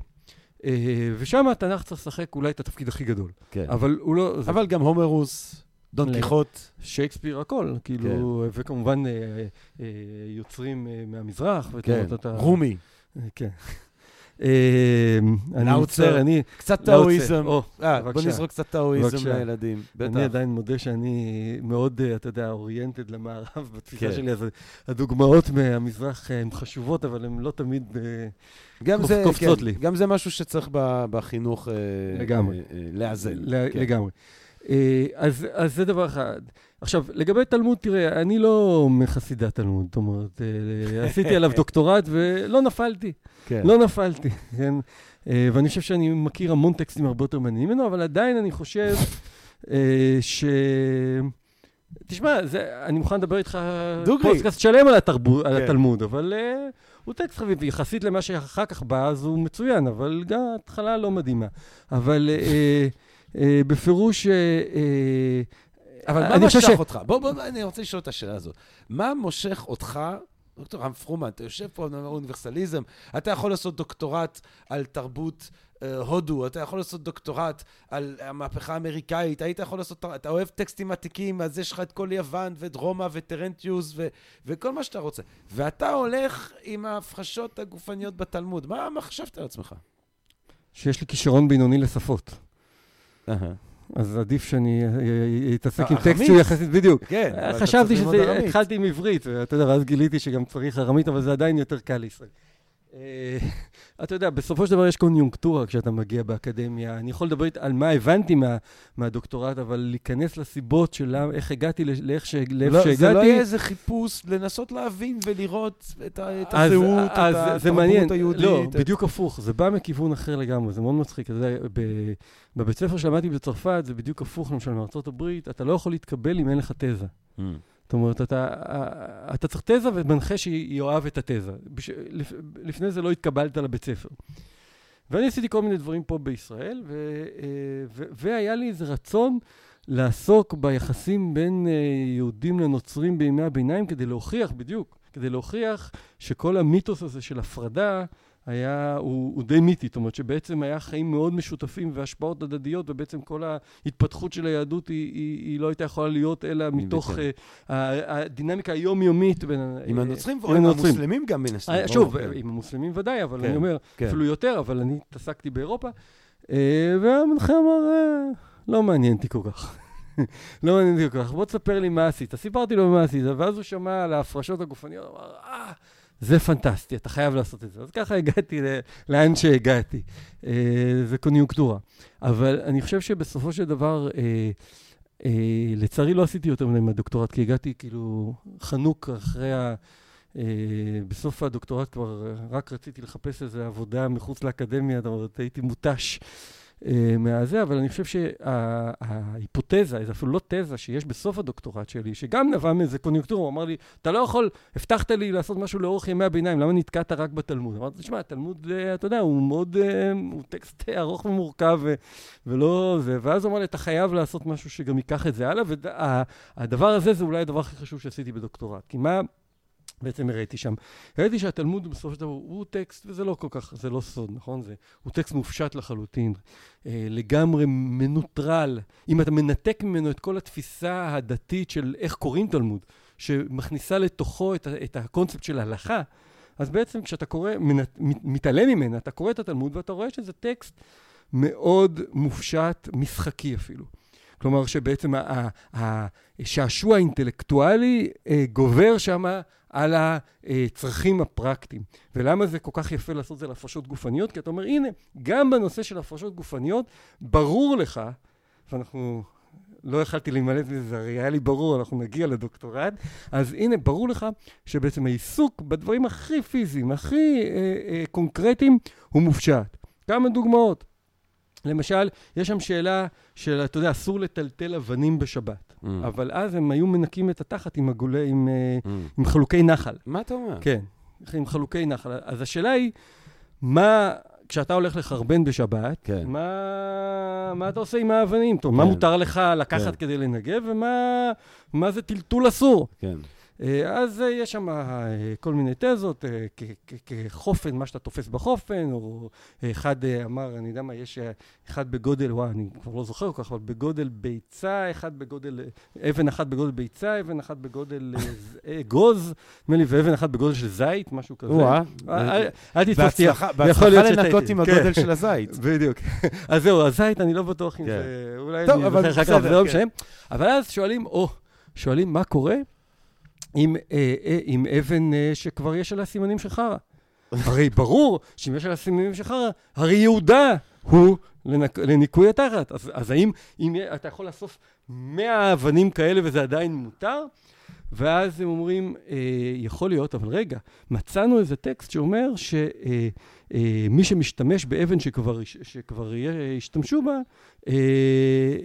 אה, ושם התנ"ך צריך לשחק אולי את התפקיד הכי גדול. כן. אבל הוא לא... אבל גם הומרוס, דון קיחוט. שייקספיר, הכל, כאילו, כן. וכמובן אה, אה, יוצרים מהמזרח. כן, רומי. כן. אני מצטער, אני... קצת טאואיזם. בוא נזרוק קצת טאואיזם לילדים, בטח. אני עדיין מודה שאני מאוד, אתה יודע, אוריינטד למערב בתפיסה כן. שלי, אז הדוגמאות מהמזרח הן חשובות, אבל הן לא תמיד קופצות לי. גם זה משהו שצריך בחינוך לאזן. לגמרי. אז זה דבר אחד. עכשיו, לגבי תלמוד, תראה, אני לא מחסידי התלמוד, זאת אומרת, עשיתי עליו דוקטורט ולא נפלתי. כן. לא נפלתי, כן? אה, ואני חושב שאני מכיר המון טקסטים הרבה יותר מעניינים ממנו, אבל עדיין אני חושב אה, ש... תשמע, זה, אני מוכן לדבר איתך פודקאסט שלם על, התרבו, כן. על התלמוד, אבל uh, הוא טקסט חביב, יחסית למה שאחר כך בא, אז הוא מצוין, אבל גם התחלה לא מדהימה. אבל uh, uh, בפירוש... Uh, uh, אבל מה משך ש... אותך? בוא, בוא, אני רוצה לשאול את השאלה הזאת. מה מושך אותך דוקטור רם פרומן, אתה יושב פה על אוניברסליזם, אתה יכול לעשות דוקטורט על תרבות אה, הודו, אתה יכול לעשות דוקטורט על המהפכה האמריקאית, היית יכול לעשות, אתה אוהב טקסטים עתיקים, אז יש לך את כל יוון ואת רומא וטרנטיוס ו, וכל מה שאתה רוצה. ואתה הולך עם ההפחשות הגופניות בתלמוד. מה, מה חשבת על עצמך? שיש לי כישרון בינוני לשפות. Uh-huh. אז עדיף שאני אתעסק עם טקסט שהוא יחסית, בדיוק. כן. חשבתי שזה, התחלתי עם עברית, ואתה יודע, ואז גיליתי שגם צריך ארמית, אבל זה עדיין יותר קל לישראל. אה, אתה יודע, בסופו של דבר יש קוניונקטורה כשאתה מגיע באקדמיה. אני יכול לדבר על מה הבנתי מה, מהדוקטורט, אבל להיכנס לסיבות של איך הגעתי לאיך ש... לא, שהגעתי... זה לא יהיה איזה חיפוש לנסות להבין ולראות את, את אז, הזהות, אז, את התרבות. היהודית. לא, את... בדיוק הפוך. זה בא מכיוון אחר לגמרי, זה מאוד מצחיק. אתה יודע, ב... בבית ספר שלמדתי בצרפת, זה בדיוק הפוך, למשל, מארצות הברית, אתה לא יכול להתקבל אם אין לך תזה. Mm. זאת אומרת, אתה, אתה צריך תזה ומנחה שיאהב את התזה. בש, לפ, לפני זה לא התקבלת לבית ספר. ואני עשיתי כל מיני דברים פה בישראל, ו, ו, והיה לי איזה רצון לעסוק ביחסים בין יהודים לנוצרים בימי הביניים כדי להוכיח, בדיוק, כדי להוכיח שכל המיתוס הזה של הפרדה היה, הוא, הוא די מיתי, זאת אומרת שבעצם היה חיים מאוד משותפים והשפעות הדדיות, ובעצם כל ההתפתחות של היהדות היא, היא, היא לא הייתה יכולה להיות אלא מתוך uh, הדינמיקה היומיומית בין... עם הנוצרים ועם המוסלמים גם מן הסתם. אה, שוב, כן. עם המוסלמים ודאי, אבל כן, אני אומר, כן. אפילו יותר, אבל אני התעסקתי באירופה, והמנחה אמר, לא מעניין אותי כל כך. לא מעניין אותי כל כך, בוא תספר לי מה עשית. סיפרתי לו מה עשית, ואז הוא שמע על ההפרשות הגופניות, אמר, אה, זה פנטסטי, אתה חייב לעשות את זה. אז ככה הגעתי לאן שהגעתי. אה, זה קוניונקטורה. אבל אני חושב שבסופו של דבר, אה, אה, לצערי לא עשיתי יותר מדי מהדוקטורט, כי הגעתי כאילו חנוק אחרי ה... בסוף הדוקטורט כבר רק רציתי לחפש איזו עבודה מחוץ לאקדמיה, זאת אומרת, הייתי מותש. אה, מהזה, אבל אני חושב שההיפותזה, זה אפילו לא תזה שיש בסוף הדוקטורט שלי, שגם נבע מאיזה קוניונקטורה, הוא אמר לי, אתה לא יכול, הבטחת לי לעשות משהו לאורך ימי הביניים, למה נתקעת רק בתלמוד? אמרתי, תשמע, התלמוד, אה, אתה יודע, הוא מאוד, אה, הוא טקסט ארוך ומורכב, ולא זה, ואז הוא אמר לי, אתה חייב לעשות משהו שגם ייקח את זה הלאה, והדבר הזה זה אולי הדבר הכי חשוב שעשיתי בדוקטורט. כי מה... בעצם הראיתי שם. הראיתי שהתלמוד בסופו של דבר הוא טקסט, וזה לא כל כך, זה לא סוד, נכון? זה, הוא טקסט מופשט לחלוטין, אה, לגמרי מנוטרל. אם אתה מנתק ממנו את כל התפיסה הדתית של איך קוראים תלמוד, שמכניסה לתוכו את, את הקונספט של הלכה, אז בעצם כשאתה קורא, מנת, מתעלם ממנה, אתה קורא את התלמוד ואתה רואה שזה טקסט מאוד מופשט, משחקי אפילו. כלומר שבעצם השעשוע האינטלקטואלי אה, גובר שם על הצרכים הפרקטיים. ולמה זה כל כך יפה לעשות את זה להפרשות גופניות? כי אתה אומר, הנה, גם בנושא של הפרשות גופניות, ברור לך, ואנחנו לא יכלתי להימלט מזה, זה הרי היה לי ברור, אנחנו נגיע לדוקטורט, אז הנה, ברור לך שבעצם העיסוק בדברים הכי פיזיים, הכי אה, אה, קונקרטיים, הוא מופשט. כמה דוגמאות. למשל, יש שם שאלה של, אתה יודע, אסור לטלטל אבנים בשבת. Mm. אבל אז הם היו מנקים את התחת עם, הגולי, עם, אה, mm. עם חלוקי נחל. מה אתה אומר? כן, עם חלוקי נחל. אז השאלה היא, מה, כשאתה הולך לחרבן בשבת, כן. מה, מה אתה עושה עם האבנים? טוב, כן. מה מותר לך לקחת כן. כדי לנגב, ומה זה טלטול אסור? כן. אה, אז אה, יש שם אה, כל מיני תזות, כחופן, מה שאתה תופס בחופן, או אחד אמר, אני יודע מה, יש אחד בגודל, וואי, אני כבר לא זוכר כל כך, אבל בגודל ביצה, אחד בגודל, אבן אחת בגודל ביצה, אבן אחת בגודל גוז, נדמה לי, ואבן אחת בגודל של זית, משהו כזה. וואה. אל תתפסתי, יכול להיות לנקות עם הגודל של הזית. בדיוק. אז זהו, הזית, אני לא בטוח אם כן. זה, אולי אני זוכר אחר כך, זה לא משנה. אבל אז שואלים, או, שואלים מה קורה עם, אה, אה, עם אבן אה, שכבר יש עליה סימנים של חרא. הרי ברור שאם יש עליה סימנים של חרא, הרי יהודה הוא לנק, לניקוי התחת. אז, אז האם אם אתה יכול לאסוף 100 אבנים כאלה וזה עדיין מותר? ואז הם אומרים, אה, יכול להיות, אבל רגע, מצאנו איזה טקסט שאומר שמי אה, אה, שמשתמש באבן שכבר, שכבר השתמשו בה, אה,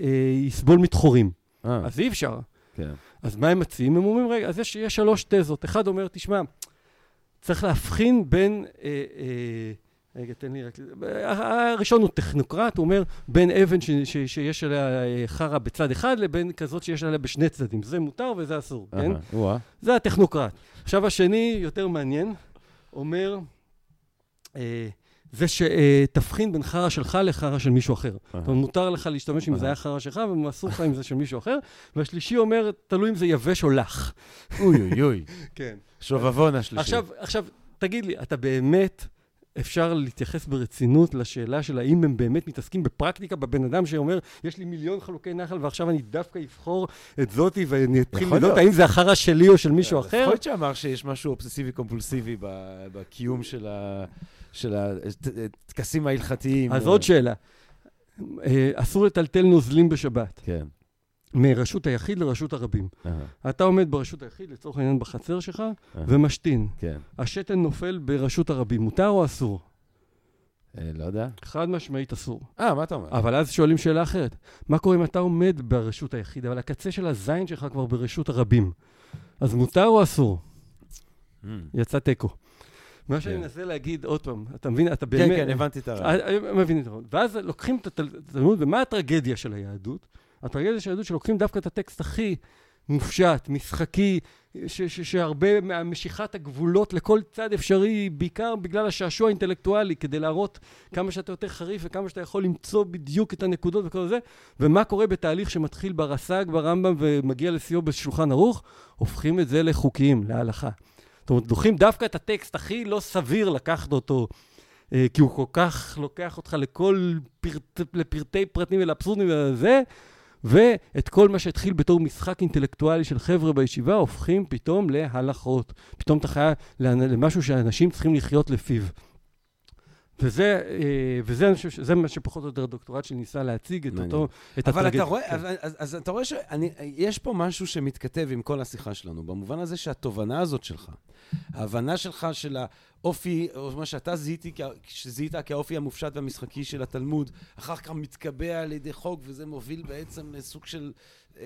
אה, יסבול מתחורים. אה. אז אי אפשר. כן. אז מה הם מציעים? הם אומרים, רגע, אז יש, יש שלוש תזות. אחד אומר, תשמע, צריך להבחין בין... אה, אה, רגע, תן לי רק... הראשון הוא טכנוקרט, הוא אומר, בין אבן ש, ש, שיש עליה אה, חרא בצד אחד לבין כזאת שיש עליה בשני צדדים. זה מותר וזה אסור, כן? זה הטכנוקרט. עכשיו השני, יותר מעניין, אומר, אה, זה שתבחין בין חרא שלך לחרא של מישהו אחר. זאת אומרת, מותר לך להשתמש אם זה היה חרא שלך, ואסור לך אם זה של מישהו אחר. והשלישי אומר, תלוי אם זה יבש או לח. אוי אוי אוי. כן. שובבון השלישי. עכשיו, עכשיו, תגיד לי, אתה באמת... אפשר להתייחס ברצינות לשאלה של האם הם באמת מתעסקים בפרקטיקה בבן אדם שאומר, יש לי מיליון חלוקי נחל ועכשיו אני דווקא אבחור את זוטי ואני אתחיל לדעות האם זה החרא שלי או של מישהו אחר. יכול להיות שאמר שיש משהו אובססיבי קומפולסיבי בקיום של ה... של הטקסים ההלכתיים. אז עוד שאלה. אה, אסור לטלטל נוזלים בשבת. כן. מרשות היחיד לרשות הרבים. Uh-huh. אתה עומד ברשות היחיד, לצורך העניין בחצר שלך, uh-huh. ומשתין. כן. השתן נופל ברשות הרבים, מותר או אסור? אה, לא יודע. חד משמעית אסור. אה, מה אתה אומר? אבל אז שואלים שאלה אחרת. מה קורה אם אתה עומד ברשות היחיד, אבל הקצה של הזין שלך כבר ברשות הרבים? אז מותר או אסור? Mm. יצא תיקו. מה שאני. מנסה להגיד, עוד פעם, אתה מבין, אתה באמת... כן, כן, הבנתי את הרעיון. אה, אה, מבין את הרעיון. ואז לוקחים את התלמוד, ומה הטרגדיה של היהדות? הטרגדיה של היהדות שלוקחים דווקא את הטקסט הכי מופשט, משחקי, ש- ש- שהרבה מהמשיכת הגבולות לכל צד אפשרי, בעיקר בגלל השעשוע האינטלקטואלי, כדי להראות כמה שאתה יותר חריף וכמה שאתה יכול למצוא בדיוק את הנקודות וכל זה, ומה קורה בתהליך שמתחיל ברס"ג, ברמב"ם ומגיע לשיאו בשולחן ערוך, הופכים את זה לחוקיים, להלכה. זאת אומרת, דוחים דווקא את הטקסט הכי לא סביר לקחת אותו, אה, כי הוא כל כך לוקח אותך לכל פרט, לפרטי פרטים ולאבסורדים וזה, ואת כל מה שהתחיל בתור משחק אינטלקטואלי של חבר'ה בישיבה, הופכים פתאום להלכות. פתאום אתה חייב למשהו שאנשים צריכים לחיות לפיו. וזה, אה, וזה אני חושב שזה מה שפחות או יותר הדוקטורט שלי ניסה להציג, את אותו, את אבל. אתה רואה, כן. אז, אז, אז אתה רואה שיש פה משהו שמתכתב עם כל השיחה שלנו, במובן הזה שהתובנה הזאת שלך, ההבנה שלך של האופי, או מה שאתה זיהיתי, שזיהית כאופי המופשט והמשחקי של התלמוד, אחר כך מתקבע על ידי חוק, וזה מוביל בעצם לסוג של אה,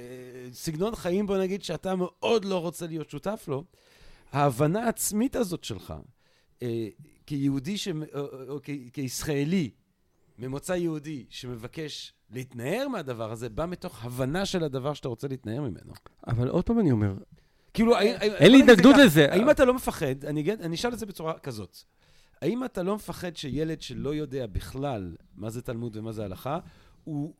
סגנון חיים, בוא נגיד, שאתה מאוד לא רוצה להיות שותף לו. ההבנה העצמית הזאת שלך, אה, כיהודי, ש... או, או, או כ- כישראלי, ממוצא יהודי, שמבקש להתנער מהדבר הזה, בא מתוך הבנה של הדבר שאתה רוצה להתנער ממנו. אבל עוד פעם אני אומר, כאילו, האם- האם- אין לי התנגדות לזה. האם אתה לא מפחד, אני אשאל את זה בצורה כזאת, האם אתה לא מפחד שילד שלא יודע בכלל מה זה תלמוד ומה זה הלכה, הוא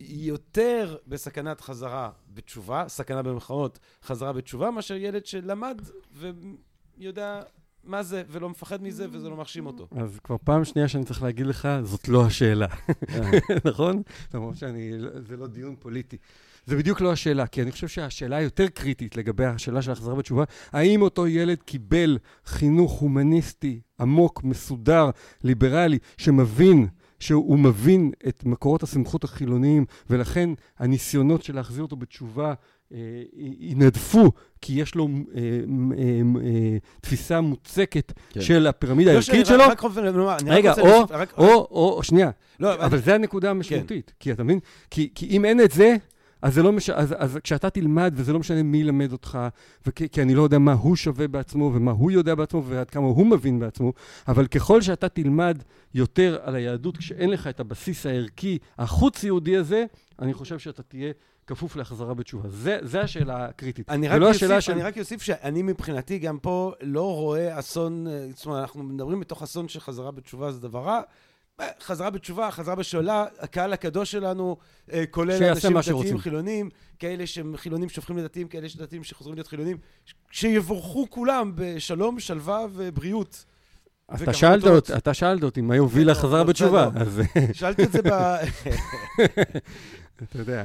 יותר בסכנת חזרה בתשובה, סכנה במרכאות, חזרה בתשובה, מאשר ילד שלמד ויודע מה זה, ולא מפחד מזה, וזה לא מרשים אותו. אז כבר פעם שנייה שאני צריך להגיד לך, זאת לא השאלה, נכון? למרות שאני, זה לא דיון פוליטי. זה בדיוק לא השאלה, כי אני חושב שהשאלה היותר קריטית לגבי השאלה של החזרה בתשובה, האם אותו ילד קיבל חינוך הומניסטי עמוק, מסודר, ליברלי, שמבין, שהוא מבין את מקורות הסמכות החילוניים, ולכן הניסיונות של להחזיר אותו בתשובה אה, ינדפו, כי יש לו אה, אה, אה, תפיסה מוצקת כן. של הפירמידה הערכית שלו. רגע, רוצה או, או, או, או, שנייה, לא, אבל אני- זה הנקודה המשמעותית, כי אתה מבין? כי, כי אם אין את זה, אז זה לא מש... אז, אז כשאתה תלמד, וזה לא משנה מי ילמד אותך, וכי, כי אני לא יודע מה הוא שווה בעצמו, ומה הוא יודע בעצמו, ועד כמה הוא מבין בעצמו, אבל ככל שאתה תלמד יותר על היהדות, כשאין לך את הבסיס הערכי, החוץ-יהודי הזה, אני חושב שאתה תהיה כפוף להחזרה בתשובה. זה, זה השאלה הקריטית. אני רק, השאלה של... אני רק אוסיף שאני מבחינתי גם פה לא רואה אסון, אה, זאת אומרת, אנחנו מדברים מתוך אסון של חזרה בתשובה, זה דבר רע. אה, חזרה בתשובה, חזרה בשאלה, הקהל הקדוש שלנו, אה, כולל אנשים דתיים. חילונים, כאלה שהם חילונים שהופכים לדתיים, כאלה שדתיים שחוזרים להיות חילונים, שיבורכו כולם בשלום, שלווה ובריאות. אתה שאלת. אותי, אתה שאלת אותי מה יוביל לא, לחזרה לא, בתשובה, בסדר. אז שאלתי את זה ב... אתה יודע.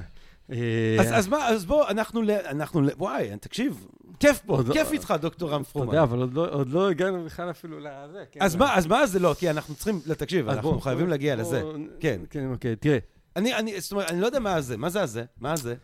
אה, אז, אז מה, אז בוא, אנחנו, אנחנו, וואי, תקשיב, כיף פה, עוד לא- כיף איתך, דוקטור רם אתה פרומן. יודע, אבל עוד לא- עוד לא הגענו בכלל אפילו לזה. כן, אז מה, אז מה זה לא? כי אנחנו צריכים, לא, תקשיב, אנחנו בוא, חייבים בוא, להגיע בוא, לזה. כן. כן, אוקיי, תראה. אני, אני, זאת אומרת, אני לא יודע מה זה, מה זה הזה? מה זה?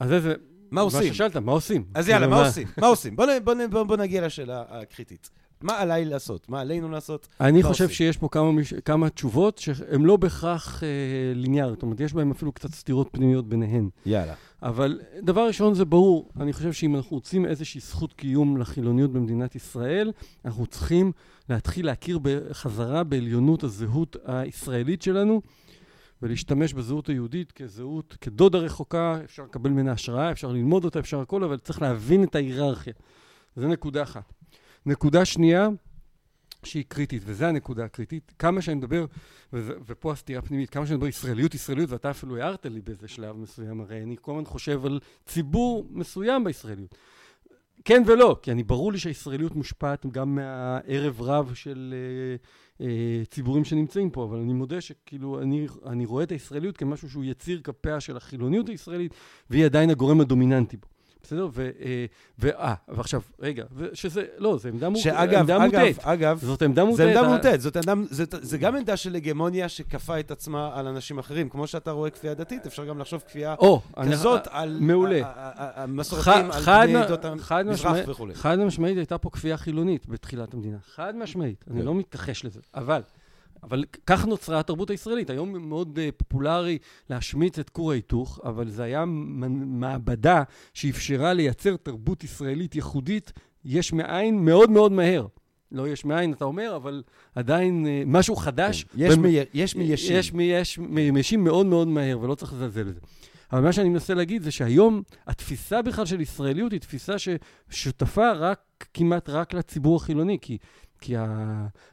אז זה. מה עושים? מה ששאלת, מה עושים? אז יאללה, כאילו, מה עושים? מה עושים? בוא, בוא, בוא, בוא נגיע לשאלה הקריטית. מה עליי לעשות? מה עלינו לעשות? אני חושב עושים? שיש פה כמה, מש... כמה תשובות שהן לא בהכרח אה, ליניאריות, זאת אומרת, יש בהן אפילו קצת סתירות פנימיות ביניהן. יאללה. אבל דבר ראשון זה ברור, אני חושב שאם אנחנו רוצים איזושהי זכות קיום לחילוניות במדינת ישראל, אנחנו צריכים להתחיל להכיר בחזרה בעליונות הזהות הישראלית שלנו, ולהשתמש בזהות היהודית כזהות, כדודה רחוקה, אפשר לקבל ממנה השראה, אפשר ללמוד אותה, אפשר הכל, אבל צריך להבין את ההיררכיה. זו נקודה אחת. נקודה שנייה, שהיא קריטית, וזו הנקודה הקריטית, כמה שאני מדבר, וזה, ופה הסתירה הפנימית, כמה שאני מדבר ישראליות, ישראליות, ואתה אפילו הערת לי באיזה שלב מסוים, הרי אני כל הזמן חושב על ציבור מסוים בישראליות. כן ולא, כי אני ברור לי שהישראליות מושפעת גם מהערב רב של אה, אה, ציבורים שנמצאים פה, אבל אני מודה שכאילו אני, אני רואה את הישראליות כמשהו שהוא יציר כפיה של החילוניות הישראלית, והיא עדיין הגורם הדומיננטי בו. בסדר? ו... אה, ואה, ועכשיו, רגע, שזה, לא, זו עמדה, מוט... שאגב, עמדה אגב, מוטעית. אגב, זאת עמדה מוטעית. זה עמדה מוטעת, זאת עמדה, זה, זה גם עמדה של הגמוניה שכפה את עצמה על אנשים אחרים. כמו שאתה רואה כפייה דתית, אפשר גם לחשוב כפייה או, אני- כזאת על מעולה. המסורתיים, על בני עדות המזרח וכולי. חד משמעית הייתה פה כפייה חילונית בתחילת המדינה. חד משמעית, אני כן. לא מתכחש לזה. אבל, אבל כך נוצרה התרבות הישראלית. היום מאוד uh, פופולרי להשמיץ את כור ההיתוך, אבל זה היה מעבדה שאפשרה לייצר תרבות ישראלית ייחודית יש מאין מאוד מאוד מהר. לא יש מאין, אתה אומר, אבל עדיין uh, משהו חדש. כן. יש במ- מי- יש מי ישים. יש מי יש מי ישים מאוד מאוד מהר, ולא צריך לזלזל בזה. אבל מה שאני מנסה להגיד זה שהיום התפיסה בכלל של ישראליות היא תפיסה ששותפה רק, כמעט רק לציבור החילוני, כי... כי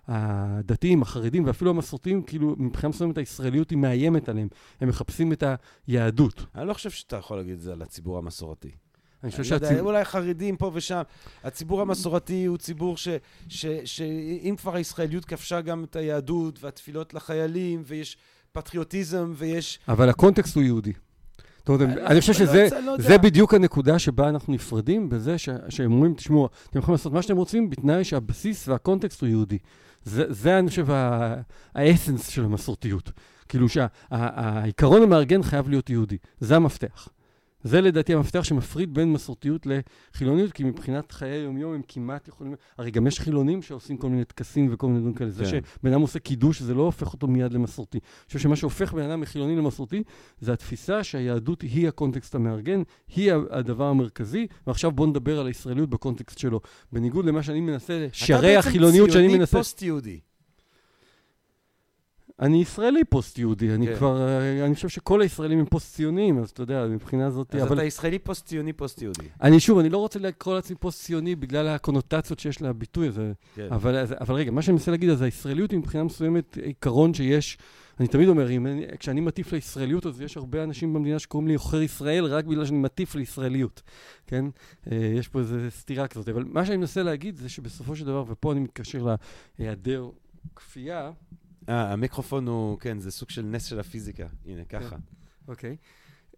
הדתיים, החרדים ואפילו המסורתיים, כאילו, מבחינה מסוימת הישראליות היא מאיימת עליהם. הם מחפשים את היהדות. אני לא חושב שאתה יכול להגיד את זה על הציבור המסורתי. אני חושב שהציבור... אולי חרדים פה ושם. הציבור המסורתי הוא ציבור שאם כבר הישראליות כבשה גם את היהדות והתפילות לחיילים, ויש פטריוטיזם ויש... אבל הקונטקסט הוא יהודי. זאת אומרת, אני חושב שזה לא בדיוק הנקודה שבה אנחנו נפרדים, בזה שהם אומרים, תשמעו, אתם יכולים לעשות מה שאתם רוצים, בתנאי שהבסיס והקונטקסט הוא יהודי. זה, אני חושב, האסנס של המסורתיות. כאילו שהעיקרון המארגן חייב להיות יהודי. זה המפתח. זה לדעתי המפתח שמפריד בין מסורתיות לחילוניות, כי מבחינת חיי היום-יום הם כמעט יכולים... הרי גם יש חילונים שעושים כל מיני טקסים וכל מיני דברים כאלה. כן. זה שבן אדם עושה קידוש, זה לא הופך אותו מיד למסורתי. אני חושב שמה שהופך בן אדם מחילוני למסורתי, זה התפיסה שהיהדות היא הקונטקסט המארגן, היא הדבר המרכזי, ועכשיו בואו נדבר על הישראליות בקונטקסט שלו. בניגוד למה שאני מנסה, שערי החילוניות שאני מנסה... אתה בעצם פוסט-יהודי. אני ישראלי פוסט-יהודי, אני כן. כבר, אני חושב שכל הישראלים הם פוסט-ציונים, אז אתה יודע, מבחינה זאת... אז אבל... אתה ישראלי פוסט-ציוני, פוסט-יהודי. אני שוב, אני לא רוצה לקרוא לעצמי פוסט-ציוני בגלל הקונוטציות שיש לביטוי הזה, כן. אבל, אבל רגע, מה שאני מנסה להגיד, אז הישראליות היא מבחינה מסוימת עיקרון שיש, אני תמיד אומר, אם, כשאני מטיף לישראליות, אז יש הרבה אנשים במדינה שקוראים לי עוכר ישראל רק בגלל שאני מטיף לישראליות, כן? אה, יש פה איזו סתירה כזאת, אבל מה שאני מנסה להגיד זה שבסופו של דבר, ופה אני מתקשר להיעדר כפייה, אה, המיקרופון הוא, כן, זה סוג של נס של הפיזיקה. הנה, כן. ככה. אוקיי.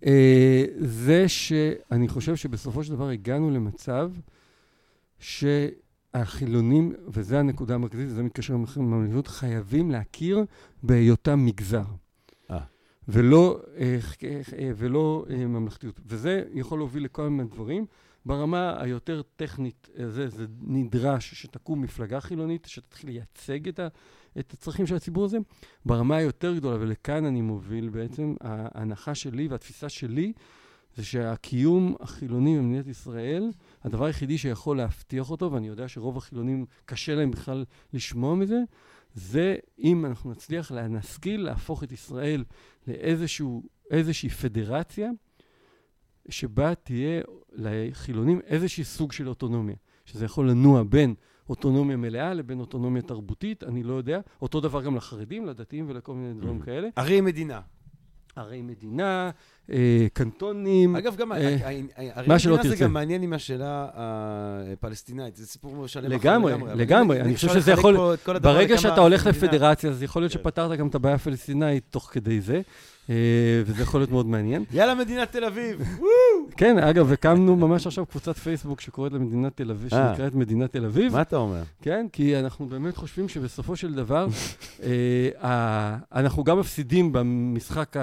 אה, זה שאני חושב שבסופו של דבר הגענו למצב שהחילונים, וזו הנקודה המרכזית, וזה מתקשר לממלכתיות, חייבים להכיר בהיותם מגזר. אה. ולא, אה, ולא ממלכתיות. וזה יכול להוביל לכל מיני דברים. ברמה היותר טכנית, אה, זה, זה נדרש שתקום מפלגה חילונית, שתתחיל לייצג את, ה, את הצרכים של הציבור הזה. ברמה היותר גדולה, ולכאן אני מוביל בעצם, ההנחה שלי והתפיסה שלי, זה שהקיום החילוני במדינת ישראל, הדבר היחידי שיכול להבטיח אותו, ואני יודע שרוב החילונים קשה להם בכלל לשמוע מזה, זה אם אנחנו נצליח להשכיל להפוך את ישראל לאיזושהי פדרציה, שבה תהיה לחילונים איזשהי סוג של אוטונומיה, שזה יכול לנוע בין אוטונומיה מלאה לבין אוטונומיה תרבותית, אני לא יודע. אותו דבר גם לחרדים, לדתיים ולכל מיני דברים. כאלה. ערי מדינה. ערי מדינה, אה, קנטונים. אגב, גם אה, ערי מדינה זה גם מעניין עם השאלה הפלסטינאית, זה סיפור שלם לגמרי, לגמרי. אני חושב שזה יכול, ברגע שאתה הולך לפדרציה, אז יכול להיות כן. שפתרת גם את הבעיה הפלסטינאית תוך כדי זה. אה, וזה יכול להיות מאוד מעניין. יאללה, מדינת תל אביב! כן, אגב, הקמנו ממש עכשיו קבוצת פייסבוק שקוראת למדינת תל אביב, אה. שנקראת מדינת תל אביב. מה אתה אומר? כן, כי אנחנו באמת חושבים שבסופו של דבר, אה, אנחנו גם מפסידים במשחק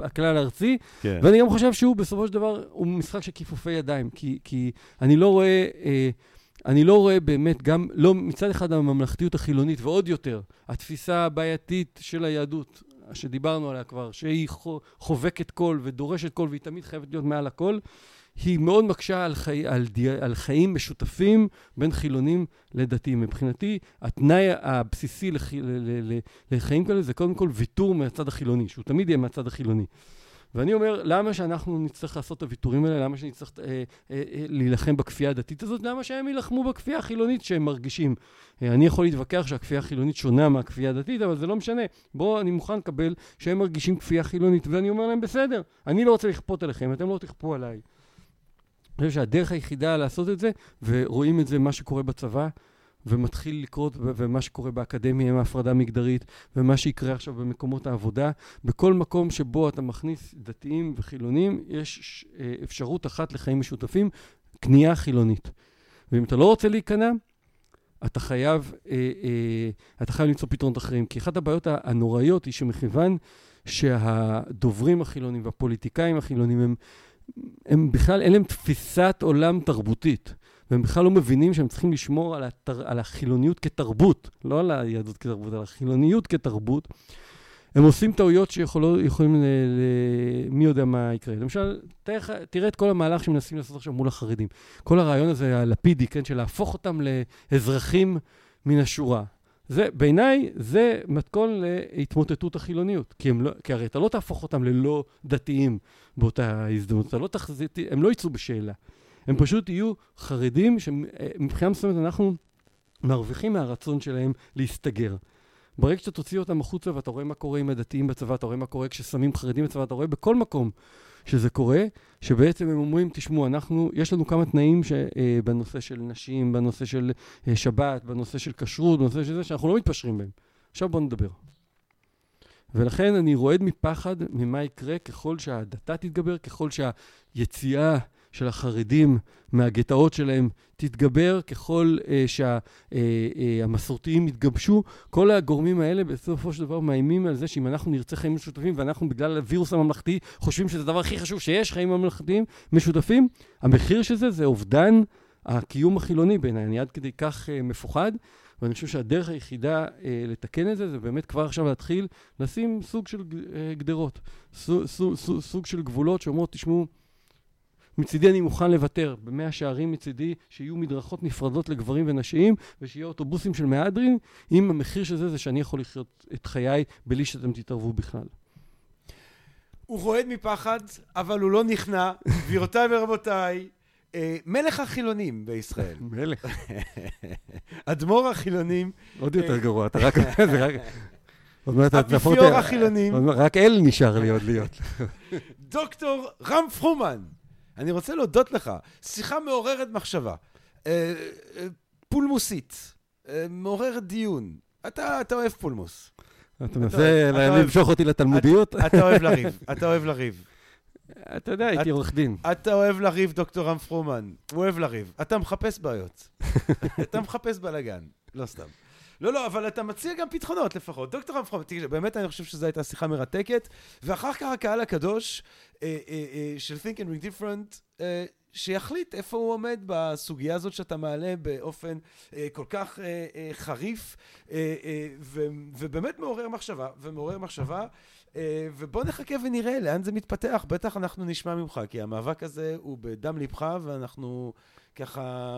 הכלל-ארצי, כן. ואני גם חושב שהוא בסופו של דבר, הוא משחק של כיפופי ידיים, כי אני לא רואה... אני לא רואה באמת, גם, לא, מצד אחד הממלכתיות החילונית, ועוד יותר, התפיסה הבעייתית של היהדות, שדיברנו עליה כבר, שהיא חובקת קול ודורשת קול והיא תמיד חייבת להיות מעל הכל, היא מאוד מקשה על, חי, על, די, על חיים משותפים בין חילונים לדתיים. מבחינתי, התנאי הבסיסי לח, ל, ל, ל, לחיים כאלה זה קודם כל ויתור מהצד החילוני, שהוא תמיד יהיה מהצד החילוני. ואני אומר, למה שאנחנו נצטרך לעשות את הוויתורים האלה? למה שנצטרך אה, אה, אה, להילחם בכפייה הדתית הזאת? למה שהם יילחמו בכפייה החילונית שהם מרגישים? אה, אני יכול להתווכח שהכפייה החילונית שונה מהכפייה הדתית, אבל זה לא משנה. בואו, אני מוכן לקבל שהם מרגישים כפייה חילונית, ואני אומר להם, בסדר, אני לא רוצה לכפות עליכם, אתם לא תכפו עליי. אני חושב שהדרך היחידה לעשות את זה, ורואים את זה, מה שקורה בצבא, ומתחיל לקרות, ומה שקורה באקדמיה עם ההפרדה המגדרית, ומה שיקרה עכשיו במקומות העבודה. בכל מקום שבו אתה מכניס דתיים וחילונים, יש אה, אפשרות אחת לחיים משותפים, קנייה חילונית. ואם אתה לא רוצה להיכנע, אתה חייב, אה, אה, אתה חייב למצוא פתרונות אחרים. כי אחת הבעיות הנוראיות היא שמכיוון שהדוברים החילונים והפוליטיקאים החילונים הם, הם בכלל, אין להם תפיסת עולם תרבותית. והם בכלל לא מבינים שהם צריכים לשמור על, התר, על החילוניות כתרבות, לא על היהדות כתרבות, על החילוניות כתרבות. הם עושים טעויות שיכולים, ל, ל, מי יודע מה יקרה. למשל, תראה, תראה את כל המהלך שמנסים לעשות עכשיו מול החרדים. כל הרעיון הזה, הלפידי, כן, של להפוך אותם לאזרחים מן השורה. זה, בעיניי, זה מתכון להתמוטטות החילוניות. כי, לא, כי הרי אתה לא תהפוך אותם ללא דתיים באותה הזדמנות. אתה לא תחזית, הם לא יצאו בשאלה. הם פשוט יהיו חרדים שמבחינה מסוימת אנחנו מרוויחים מהרצון שלהם להסתגר. ברגע שאתה תוציא אותם החוצה ואתה רואה מה קורה עם הדתיים בצבא, אתה רואה מה קורה כששמים חרדים בצבא, אתה רואה בכל מקום שזה קורה, שבעצם הם אומרים, תשמעו, אנחנו, יש לנו כמה תנאים ש, אה, בנושא של נשים, בנושא של אה, שבת, בנושא של כשרות, בנושא של זה, שאנחנו לא מתפשרים בהם. עכשיו בואו נדבר. ולכן אני רועד מפחד ממה יקרה ככל שהדתה תתגבר, ככל שהיציאה של החרדים מהגטאות שלהם תתגבר ככל uh, שהמסורתיים uh, uh, יתגבשו. כל הגורמים האלה בסופו של דבר מאיימים על זה שאם אנחנו נרצה חיים משותפים ואנחנו בגלל הווירוס הממלכתי חושבים שזה הדבר הכי חשוב שיש, חיים ממלכתיים משותפים, המחיר של זה זה אובדן הקיום החילוני בעיניי. אני עד כדי כך uh, מפוחד. ואני חושב שהדרך היחידה אה, לתקן את זה, זה באמת כבר עכשיו להתחיל לשים סוג של אה, גדרות, סוג, סוג, סוג, סוג של גבולות שאומרות, תשמעו, מצידי אני מוכן לוותר במאה שערים מצידי, שיהיו מדרכות נפרדות לגברים ונשים, ושיהיו אוטובוסים של מהדרין, אם המחיר של זה זה שאני יכול לחיות את חיי בלי שאתם תתערבו בכלל. הוא רועד מפחד, אבל הוא לא נכנע. גבירותיי ורבותיי, אה, מלך החילונים בישראל. מלך. אדמו"ר החילונים. עוד יותר אה, גרוע, אתה רק... אפיפיור החילונים. רק אל נשאר לי עוד להיות. דוקטור רם פרומן. אני רוצה להודות לך. שיחה מעוררת מחשבה. אה, אה, פולמוסית. אה, מעוררת דיון. אתה, אתה אוהב פולמוס. אתה מנסה למשוך אותי לתלמודיות? אתה אוהב לריב, אתה אוהב לריב. אתה יודע, הייתי עורך דין. אתה אוהב לריב, דוקטור רם פרומן. הוא אוהב לריב. אתה מחפש בעיות. אתה מחפש בלאגן. לא סתם. לא, לא, אבל אתה מציע גם פתחונות לפחות. דוקטור פרומן, באמת אני חושב שזו הייתה שיחה מרתקת. ואחר כך הקהל הקדוש אה, אה, אה, של Think and Ring Different, שיחליט איפה הוא עומד בסוגיה הזאת שאתה מעלה באופן אה, כל כך אה, אה, חריף, אה, אה, ו, ובאמת מעורר מחשבה, ומעורר מחשבה. אה, ובוא נחכה ונראה לאן זה מתפתח. בטח אנחנו נשמע ממך, כי המאבק הזה הוא בדם ליבך, ואנחנו ככה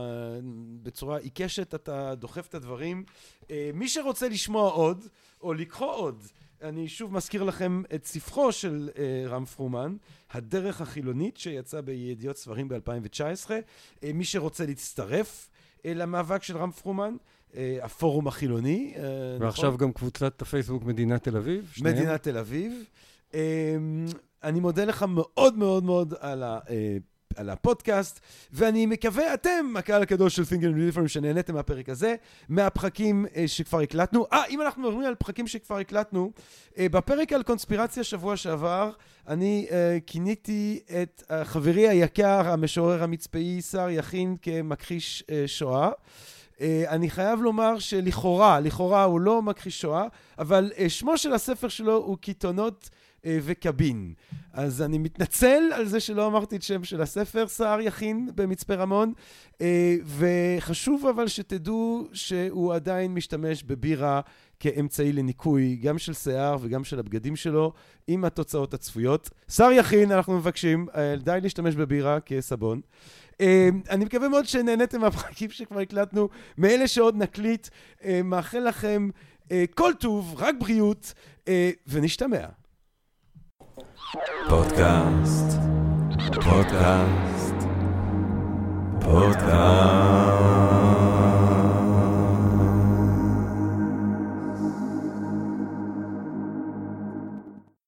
בצורה עיקשת אתה דוחף את הדברים. אה, מי שרוצה לשמוע עוד, או לקרוא עוד, אני שוב מזכיר לכם את ספרו של uh, רם פרומן, הדרך החילונית, שיצא בידיעות ספרים ב-2019. Uh, מי שרוצה להצטרף uh, למאבק של רם פרומן, הפורום החילוני. Uh, ועכשיו נכון? גם קבוצת הפייסבוק מדינת תל אביב. שניהם. מדינת תל אביב. Uh, אני מודה לך מאוד מאוד מאוד על ה... על הפודקאסט, ואני מקווה, אתם, הקהל הקדוש של and Different, שנהניתם מהפרק הזה, מהפחקים שכבר הקלטנו. אה, אם אנחנו מדברים על פחקים שכבר הקלטנו, בפרק על קונספירציה שבוע שעבר, אני כיניתי את חברי היקר, המשורר המצפאי, שר יכין, כמכחיש שואה. Uh, אני חייב לומר שלכאורה, לכאורה הוא לא מכחיש שואה, אבל uh, שמו של הספר שלו הוא קיתונות אה, וקבין. אז אני מתנצל על זה שלא אמרתי את שם של הספר, סער יכין במצפה רמון, אה, וחשוב אבל שתדעו שהוא עדיין משתמש בבירה כאמצעי לניקוי, גם של שיער וגם של הבגדים שלו, עם התוצאות הצפויות. שר יכין, אנחנו מבקשים, אה, די להשתמש בבירה כסבון. אני מקווה מאוד שנהניתם מהפרקים שכבר הקלטנו, מאלה שעוד נקליט. מאחל לכם כל טוב, רק בריאות, ונשתמע. פודקאסט, פודקאסט, פודקאסט.